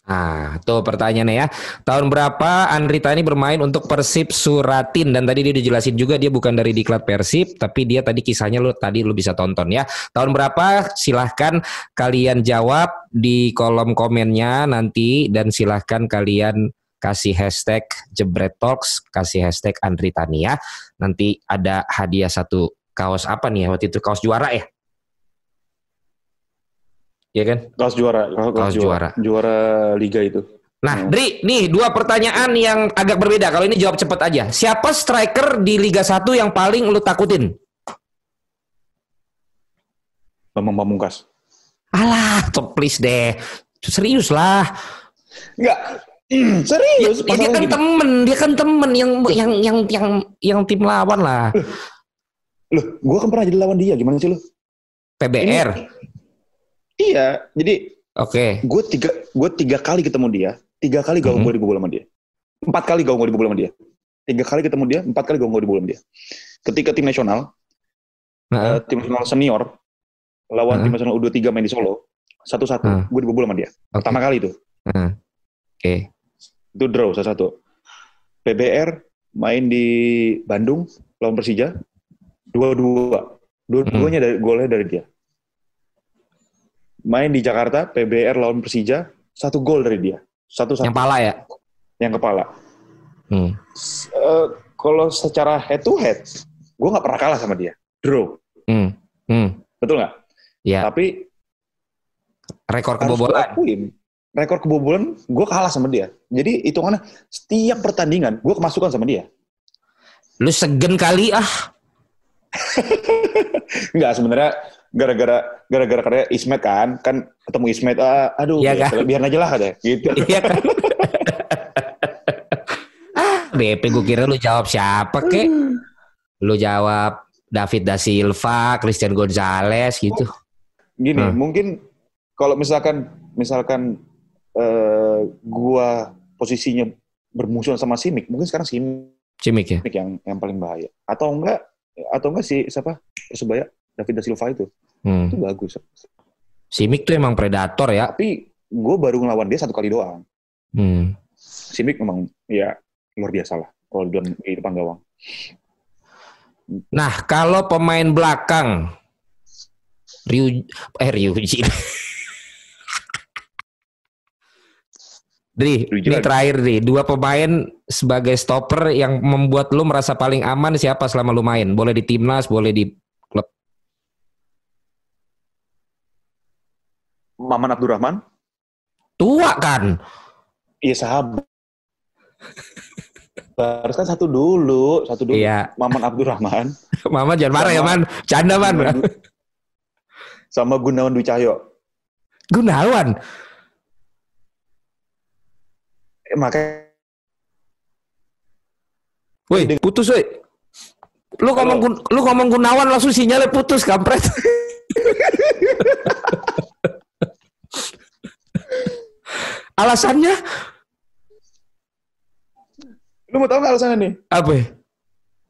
Speaker 2: Nah, tuh pertanyaannya ya. Tahun berapa Andri Tani bermain untuk Persib Suratin dan tadi dia udah jelasin juga dia bukan dari diklat Persib, tapi dia tadi kisahnya lu tadi lu bisa tonton ya. Tahun berapa? Silahkan kalian jawab di kolom komennya nanti dan silahkan kalian kasih hashtag Jebret Talks, kasih hashtag Andri Tani ya. Nanti ada hadiah satu kaos apa nih ya waktu itu kaos juara ya? Iya kan?
Speaker 3: kaos juara kaos,
Speaker 2: Kaos juara.
Speaker 3: juara liga itu
Speaker 2: Nah,
Speaker 3: Hmm.
Speaker 2: Dri, nih dua pertanyaan yang agak berbeda. Kalau ini jawab cepet aja. Siapa striker di Liga 1 yang paling lu takutin?
Speaker 3: Bambang Pamungkas
Speaker 2: Alah, top please deh. Serius lah.
Speaker 3: Enggak. serius.
Speaker 2: Ya, dia kan
Speaker 3: gini.
Speaker 2: temen, dia kan temen yang yang yang yang yang tim lawan lah.
Speaker 3: Loh, gue kan pernah jadi lawan dia. Gimana sih lu?
Speaker 2: PBR.
Speaker 3: Iya. Jadi
Speaker 2: Oke.
Speaker 3: gue tiga gue tiga kali ketemu dia. Tiga kali gak
Speaker 2: Mhm.
Speaker 3: gue dibobol sama dia. Empat kali gak gue dibobol sama dia. Tiga kali ketemu dia. Empat kali gak gue dibobol sama dia. Ketika tim nasional,
Speaker 2: Nah,
Speaker 3: eh, tim nasional senior lawan
Speaker 2: Heeh.
Speaker 3: tim nasional U23 main di Solo, satu-satu.
Speaker 2: Heeh.
Speaker 3: Gue dibobol sama dia. Pertama kali itu.
Speaker 2: nah. Oke.
Speaker 3: Itu draw satu-satu. PBR main di Bandung lawan Persija, dua-dua. Dua-duanya dari golnya dari dia. Main di Jakarta, PBR lawan Persija, satu gol dari dia. Satu-satu
Speaker 2: Yang pala ya?
Speaker 3: yang kepala.
Speaker 2: Hmm.
Speaker 3: Eh, kalau secara head to head, gue nggak pernah kalah sama dia. Draw,
Speaker 2: Hmm. Hmm.
Speaker 3: betul nggak?
Speaker 2: Ya,
Speaker 3: Tapi
Speaker 2: rekor kebobolan.
Speaker 3: rekor kebobolan gue kalah sama dia. Jadi hitungannya setiap pertandingan gue kemasukan sama dia.
Speaker 2: Lu segen kali ah.
Speaker 3: Enggak sebenarnya gara-gara gara-gara karena Ismet kan kan ketemu Ismet ah, aduh biar,
Speaker 2: kan?
Speaker 3: biar aja lah katanya gitu
Speaker 2: Iya kan? ah, BP gue kira lu jawab siapa kek? Lu jawab David da Silva, Christian Gonzalez gitu.
Speaker 3: gini
Speaker 2: Hmm.
Speaker 3: mungkin kalau misalkan misalkan eh, gua posisinya bermusuhan sama Simic mungkin sekarang Simic
Speaker 2: Cimik ya?
Speaker 3: yang yang paling bahaya atau enggak atau enggak si siapa Persebaya David da Silva itu
Speaker 2: Hmm.
Speaker 3: itu bagus
Speaker 2: Simic tuh emang predator ya.
Speaker 3: tapi gue baru ngelawan dia satu kali doang
Speaker 2: Hmm.
Speaker 3: Simic memang ya luar biasa lah kalau di depan gawang
Speaker 2: Nah, kalau pemain belakang Ryu eh Ryuji. Dri,
Speaker 3: Ryuji
Speaker 2: ini
Speaker 3: lagi.
Speaker 2: terakhir Dri. Dua pemain sebagai stopper yang membuat lu merasa paling aman siapa selama lu main? Boleh di timnas, boleh di klub.
Speaker 3: Maman Abdurrahman
Speaker 2: Tua kan?
Speaker 3: iya sahabat harus kan satu dulu satu dulu
Speaker 2: Iya.
Speaker 3: Maman Abdurrahman
Speaker 2: Mama jangan marah ya
Speaker 3: Sama-
Speaker 2: man, canda man.
Speaker 3: Sama Gunawan Dwi Cahyo.
Speaker 2: Gunawan,
Speaker 3: Eh, makanya
Speaker 2: woi putus woi. Lu ngomong lu ngomong Gunawan langsung sinyalnya putus kampret. Alasannya
Speaker 3: lu mau tahu nggak alasannya nih?
Speaker 2: apa? ya?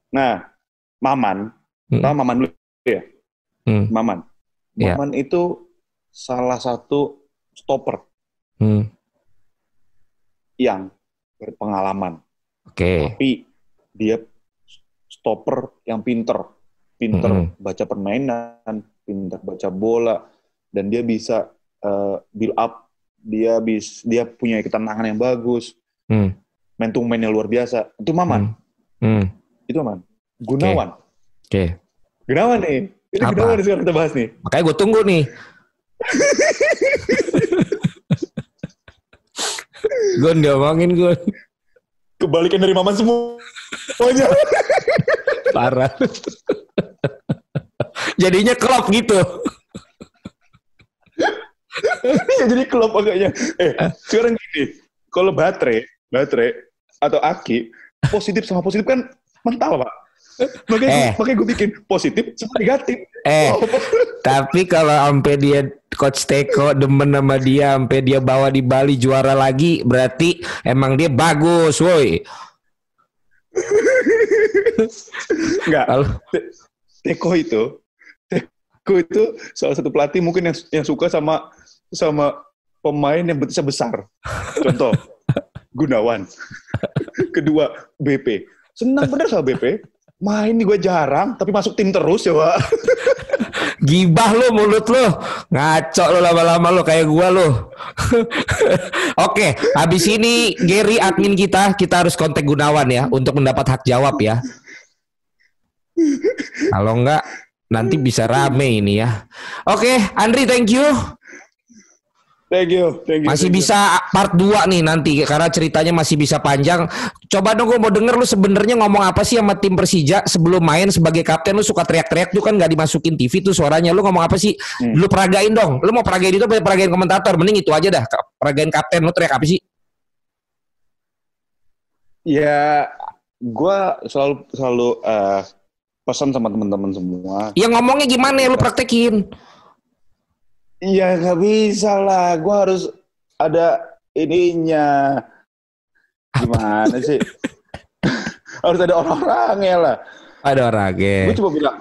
Speaker 3: Nah, Maman,
Speaker 2: Hmm.
Speaker 3: tahu Maman dulu ya?
Speaker 2: Hmm.
Speaker 3: Maman.
Speaker 2: Iya.
Speaker 3: Maman itu salah satu stopper
Speaker 2: Hmm.
Speaker 3: yang berpengalaman.
Speaker 2: Oke.
Speaker 3: Tapi dia stopper yang pinter. Pinter
Speaker 2: Mm-mm.
Speaker 3: baca permainan, pinter baca bola, dan dia bisa eh, build up. Dia bis, dia punya ketenangan yang bagus.
Speaker 2: Hmm.
Speaker 3: Main to main yang luar biasa. Itu Maman.
Speaker 2: Hmm.
Speaker 3: Itu Maman. Gunawan.
Speaker 2: Oke.
Speaker 3: Gunawan nih. Ini
Speaker 2: Apa?
Speaker 3: Gunawan sekarang kita bahas nih.
Speaker 2: Makanya gue tunggu nih. Gun diomongin Gun.
Speaker 3: Kebalikan dari Maman semua. Semuanya.
Speaker 2: Parah. Jadinya klop gitu.
Speaker 3: Iya, jadi klop agaknya. Eh, sekarang gini, kalau baterai, baterai atau aki, positif sama positif kan mental, Pak. Makanya,
Speaker 2: Eh.
Speaker 3: makanya gue bikin positif sama negatif.
Speaker 2: Eh,
Speaker 3: Oh,
Speaker 2: tapi kalau sampai dia coach Teko demen sama dia sampai dia bawa di Bali juara lagi berarti emang dia bagus, woi.
Speaker 3: enggak. Teko itu, Teko itu salah satu pelatih mungkin yang, yang suka sama sama pemain yang betisnya besar. Contoh, Gunawan. Kedua, BP. Senang bener sama BP. Main nih gue jarang, tapi masuk tim terus ya, Pak.
Speaker 2: gibah lu mulut lu ngaco lu lama-lama lu kayak gua lu oke habis ini Gary admin kita kita harus kontak Gunawan ya untuk mendapat hak jawab ya kalau enggak nanti bisa rame ini ya oke Andri thank you
Speaker 3: Thank you, thank you.
Speaker 2: masih
Speaker 3: thank you.
Speaker 2: bisa part 2 nih nanti karena ceritanya masih bisa panjang. Coba dong gue mau denger lu sebenarnya ngomong apa sih sama tim Persija sebelum main sebagai kapten? Lu suka teriak-teriak tuh kan gak dimasukin TV tuh suaranya. Lu ngomong apa sih?
Speaker 3: Hmm.
Speaker 2: lu peragain dong. Lu mau peragain itu apa? Peragain komentator. Mending itu aja dah. Peragain kapten. Lu teriak apa sih?
Speaker 3: Ya, gue selalu selalu eh, pesan sama teman-teman semua.
Speaker 2: ya ngomongnya gimana ya? Lu praktekin
Speaker 3: Iya nggak bisa lah, gue harus ada ininya. Gimana sih? harus ada orang-orangnya lah.
Speaker 2: ada orang
Speaker 3: Gue
Speaker 2: ya
Speaker 3: coba bilang,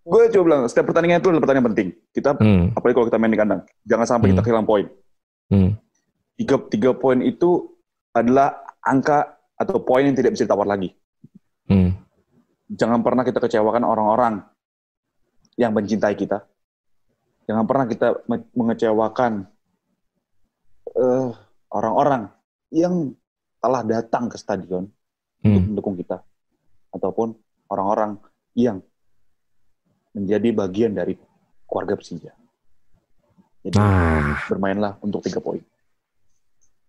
Speaker 3: gue coba bilang setiap pertandingan itu adalah pertandingan penting. Kita,
Speaker 2: hmm,
Speaker 3: apalagi kalau kita main di kandang, jangan sampai kita
Speaker 2: Hmm.
Speaker 3: kehilangan poin.
Speaker 2: hmm,
Speaker 3: Tiga, tiga poin itu adalah angka atau poin yang tidak bisa ditawar lagi.
Speaker 2: hmm.
Speaker 3: jangan pernah kita kecewakan orang-orang yang mencintai kita. Jangan pernah kita me- mengecewakan eh, orang-orang yang telah datang ke stadion untuk
Speaker 2: Hmm.
Speaker 3: mendukung kita, ataupun orang-orang yang menjadi bagian dari keluarga Persija. Jadi
Speaker 2: nah
Speaker 3: bermainlah untuk tiga poin.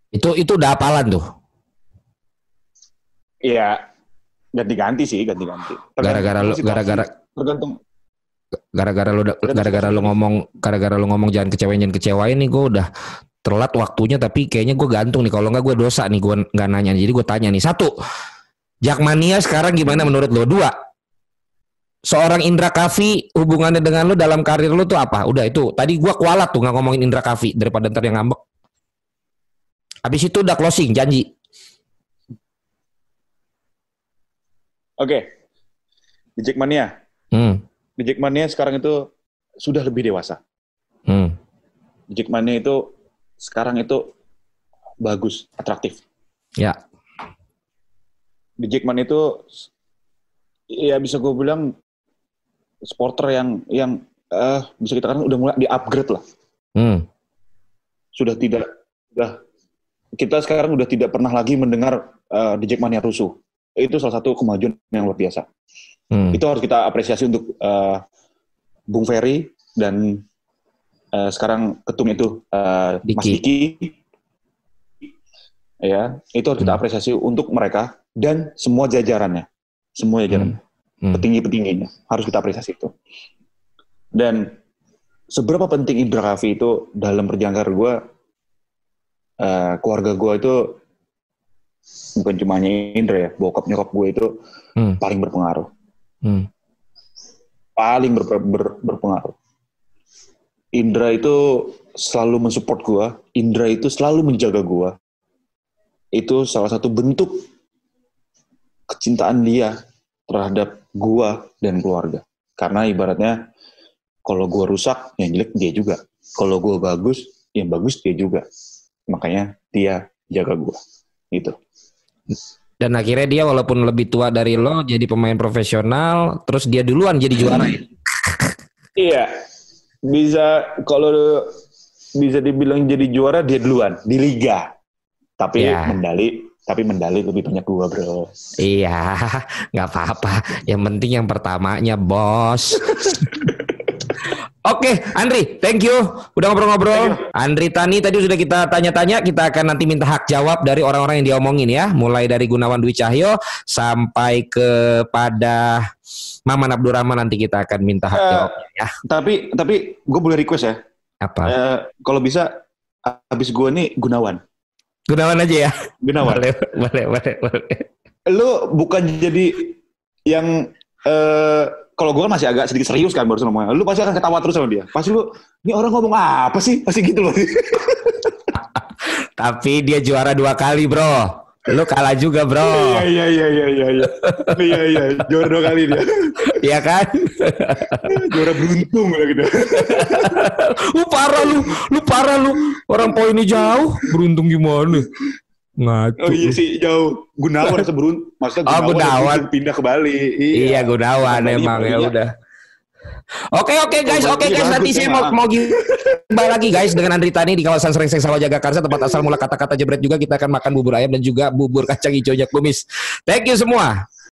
Speaker 2: itu itu udah apalan tuh
Speaker 3: Iya, ganti-ganti sih, ganti-ganti.
Speaker 2: Gara-gara lu gara-gara
Speaker 3: tergantung
Speaker 2: gara-gara lu gara-gara lu ngomong gara-gara lu ngomong jangan kecewain jangan kecewain nih gue udah telat waktunya tapi kayaknya gue gantung nih. Kalau nggak gue dosa nih gue nggak nanya. Jadi gue tanya nih satu Jakmania sekarang gimana menurut lo dua seorang Indra Kavi hubungannya dengan lo dalam karir lo tuh apa? Udah itu tadi gue kualat tuh nggak ngomongin Indra Kavi daripada ntar yang ngambek. Habis itu udah closing janji.
Speaker 3: Oke. Di Jackmania.
Speaker 2: hmm,
Speaker 3: Jackmania sekarang itu sudah lebih dewasa.
Speaker 2: hmm,
Speaker 3: Di Jackmania itu sekarang itu bagus, atraktif.
Speaker 2: ya
Speaker 3: Di Jackmania itu ya bisa gue bilang supporter yang yang eh bisa kita katakan udah mulai di-upgrade lah.
Speaker 2: hmm,
Speaker 3: Sudah tidak sudah kita sekarang udah tidak pernah lagi mendengar eh, di Jackmania rusuh. Itu salah satu kemajuan yang luar biasa.
Speaker 2: Hmm.
Speaker 3: itu harus kita apresiasi untuk eh, Bung Ferry dan eh, sekarang ketum itu eh, Mas
Speaker 2: Diki.
Speaker 3: Diki ya itu harus kita
Speaker 2: Hmm.
Speaker 3: apresiasi untuk mereka dan semua jajarannya semua jajarannya
Speaker 2: Hmm.
Speaker 3: petinggi-petingginya harus kita apresiasi itu. Dan seberapa penting Indra Kafi itu dalam perjalanan karir gue, eh, keluarga gue itu bukan cuma hanya Indra ya, bokap nyokap gue itu
Speaker 2: Hmm.
Speaker 3: paling berpengaruh,
Speaker 2: Hmm.
Speaker 3: paling ber- ber- berpengaruh. Indra itu selalu mensupport gue, Indra itu selalu menjaga gue. Itu salah satu bentuk kecintaan dia terhadap gua dan keluarga. Karena ibaratnya kalau gua rusak, yang jelek dia juga. Kalau gua bagus, yang bagus dia juga. Makanya dia jaga gua. Gitu.
Speaker 2: Dan akhirnya dia walaupun lebih tua dari lo jadi pemain profesional, terus dia duluan jadi juara. ya?
Speaker 3: Iya. Bisa kalau bisa dibilang jadi juara dia duluan di liga. Tapi
Speaker 2: Ya.
Speaker 3: medali tapi medali lebih banyak gua, Bro.
Speaker 2: Iya, nggak apa-apa. Yang penting yang pertamanya, bos. Oke, Andri, thank you. Udah ngobrol-ngobrol. Andri Tani tadi sudah kita tanya-tanya. Kita akan nanti minta hak jawab dari orang-orang yang diomongin ya. Mulai dari Gunawan Dwi Cahyo sampai kepada Maman Abdurrahman nanti kita akan minta hak
Speaker 3: Eh,
Speaker 2: jawabnya ya.
Speaker 3: Tapi tapi gue boleh request ya.
Speaker 2: Apa?
Speaker 3: Eh, kalau bisa habis gua nih Gunawan.
Speaker 2: Gunawan aja ya.
Speaker 3: Gunawan.
Speaker 2: Boleh, boleh, boleh, boleh.
Speaker 3: lu bukan jadi yang eh kalau gue masih agak sedikit serius kan baru ngomongnya. Lu pasti akan ketawa terus sama dia. Pasti lu, ini orang ngomong apa sih? Pasti gitu loh.
Speaker 2: Tapi dia juara dua kali, bro. Lu kalah juga, bro.
Speaker 3: Iya iya iya iya iya iya. Iya iya juara dua kali dia.
Speaker 2: Iya kan?
Speaker 3: juara beruntung lah gitu.
Speaker 2: lu parah lu, lu parah lu. Orang poinnya jauh, beruntung gimana? Ngaco.
Speaker 3: Oh iya sih jauh. Gunawan seberun, maksudnya
Speaker 2: Oh,
Speaker 3: Gunawan,
Speaker 2: Gunawan.
Speaker 3: itu pindah ke Bali.
Speaker 2: Iya, Gunawan
Speaker 3: Kembali,
Speaker 2: emang ya
Speaker 3: iya.
Speaker 2: udah. Oke oke guys,
Speaker 3: Oh,
Speaker 2: oke
Speaker 3: berarti
Speaker 2: guys nanti saya
Speaker 3: ya,
Speaker 2: mau mau kembali lagi guys dengan Andri Tani di kawasan Serengseng Sawah Jagakarsa tempat asal mula kata-kata jebret juga kita akan makan bubur ayam dan juga bubur kacang hijaunya kumis. Thank you semua.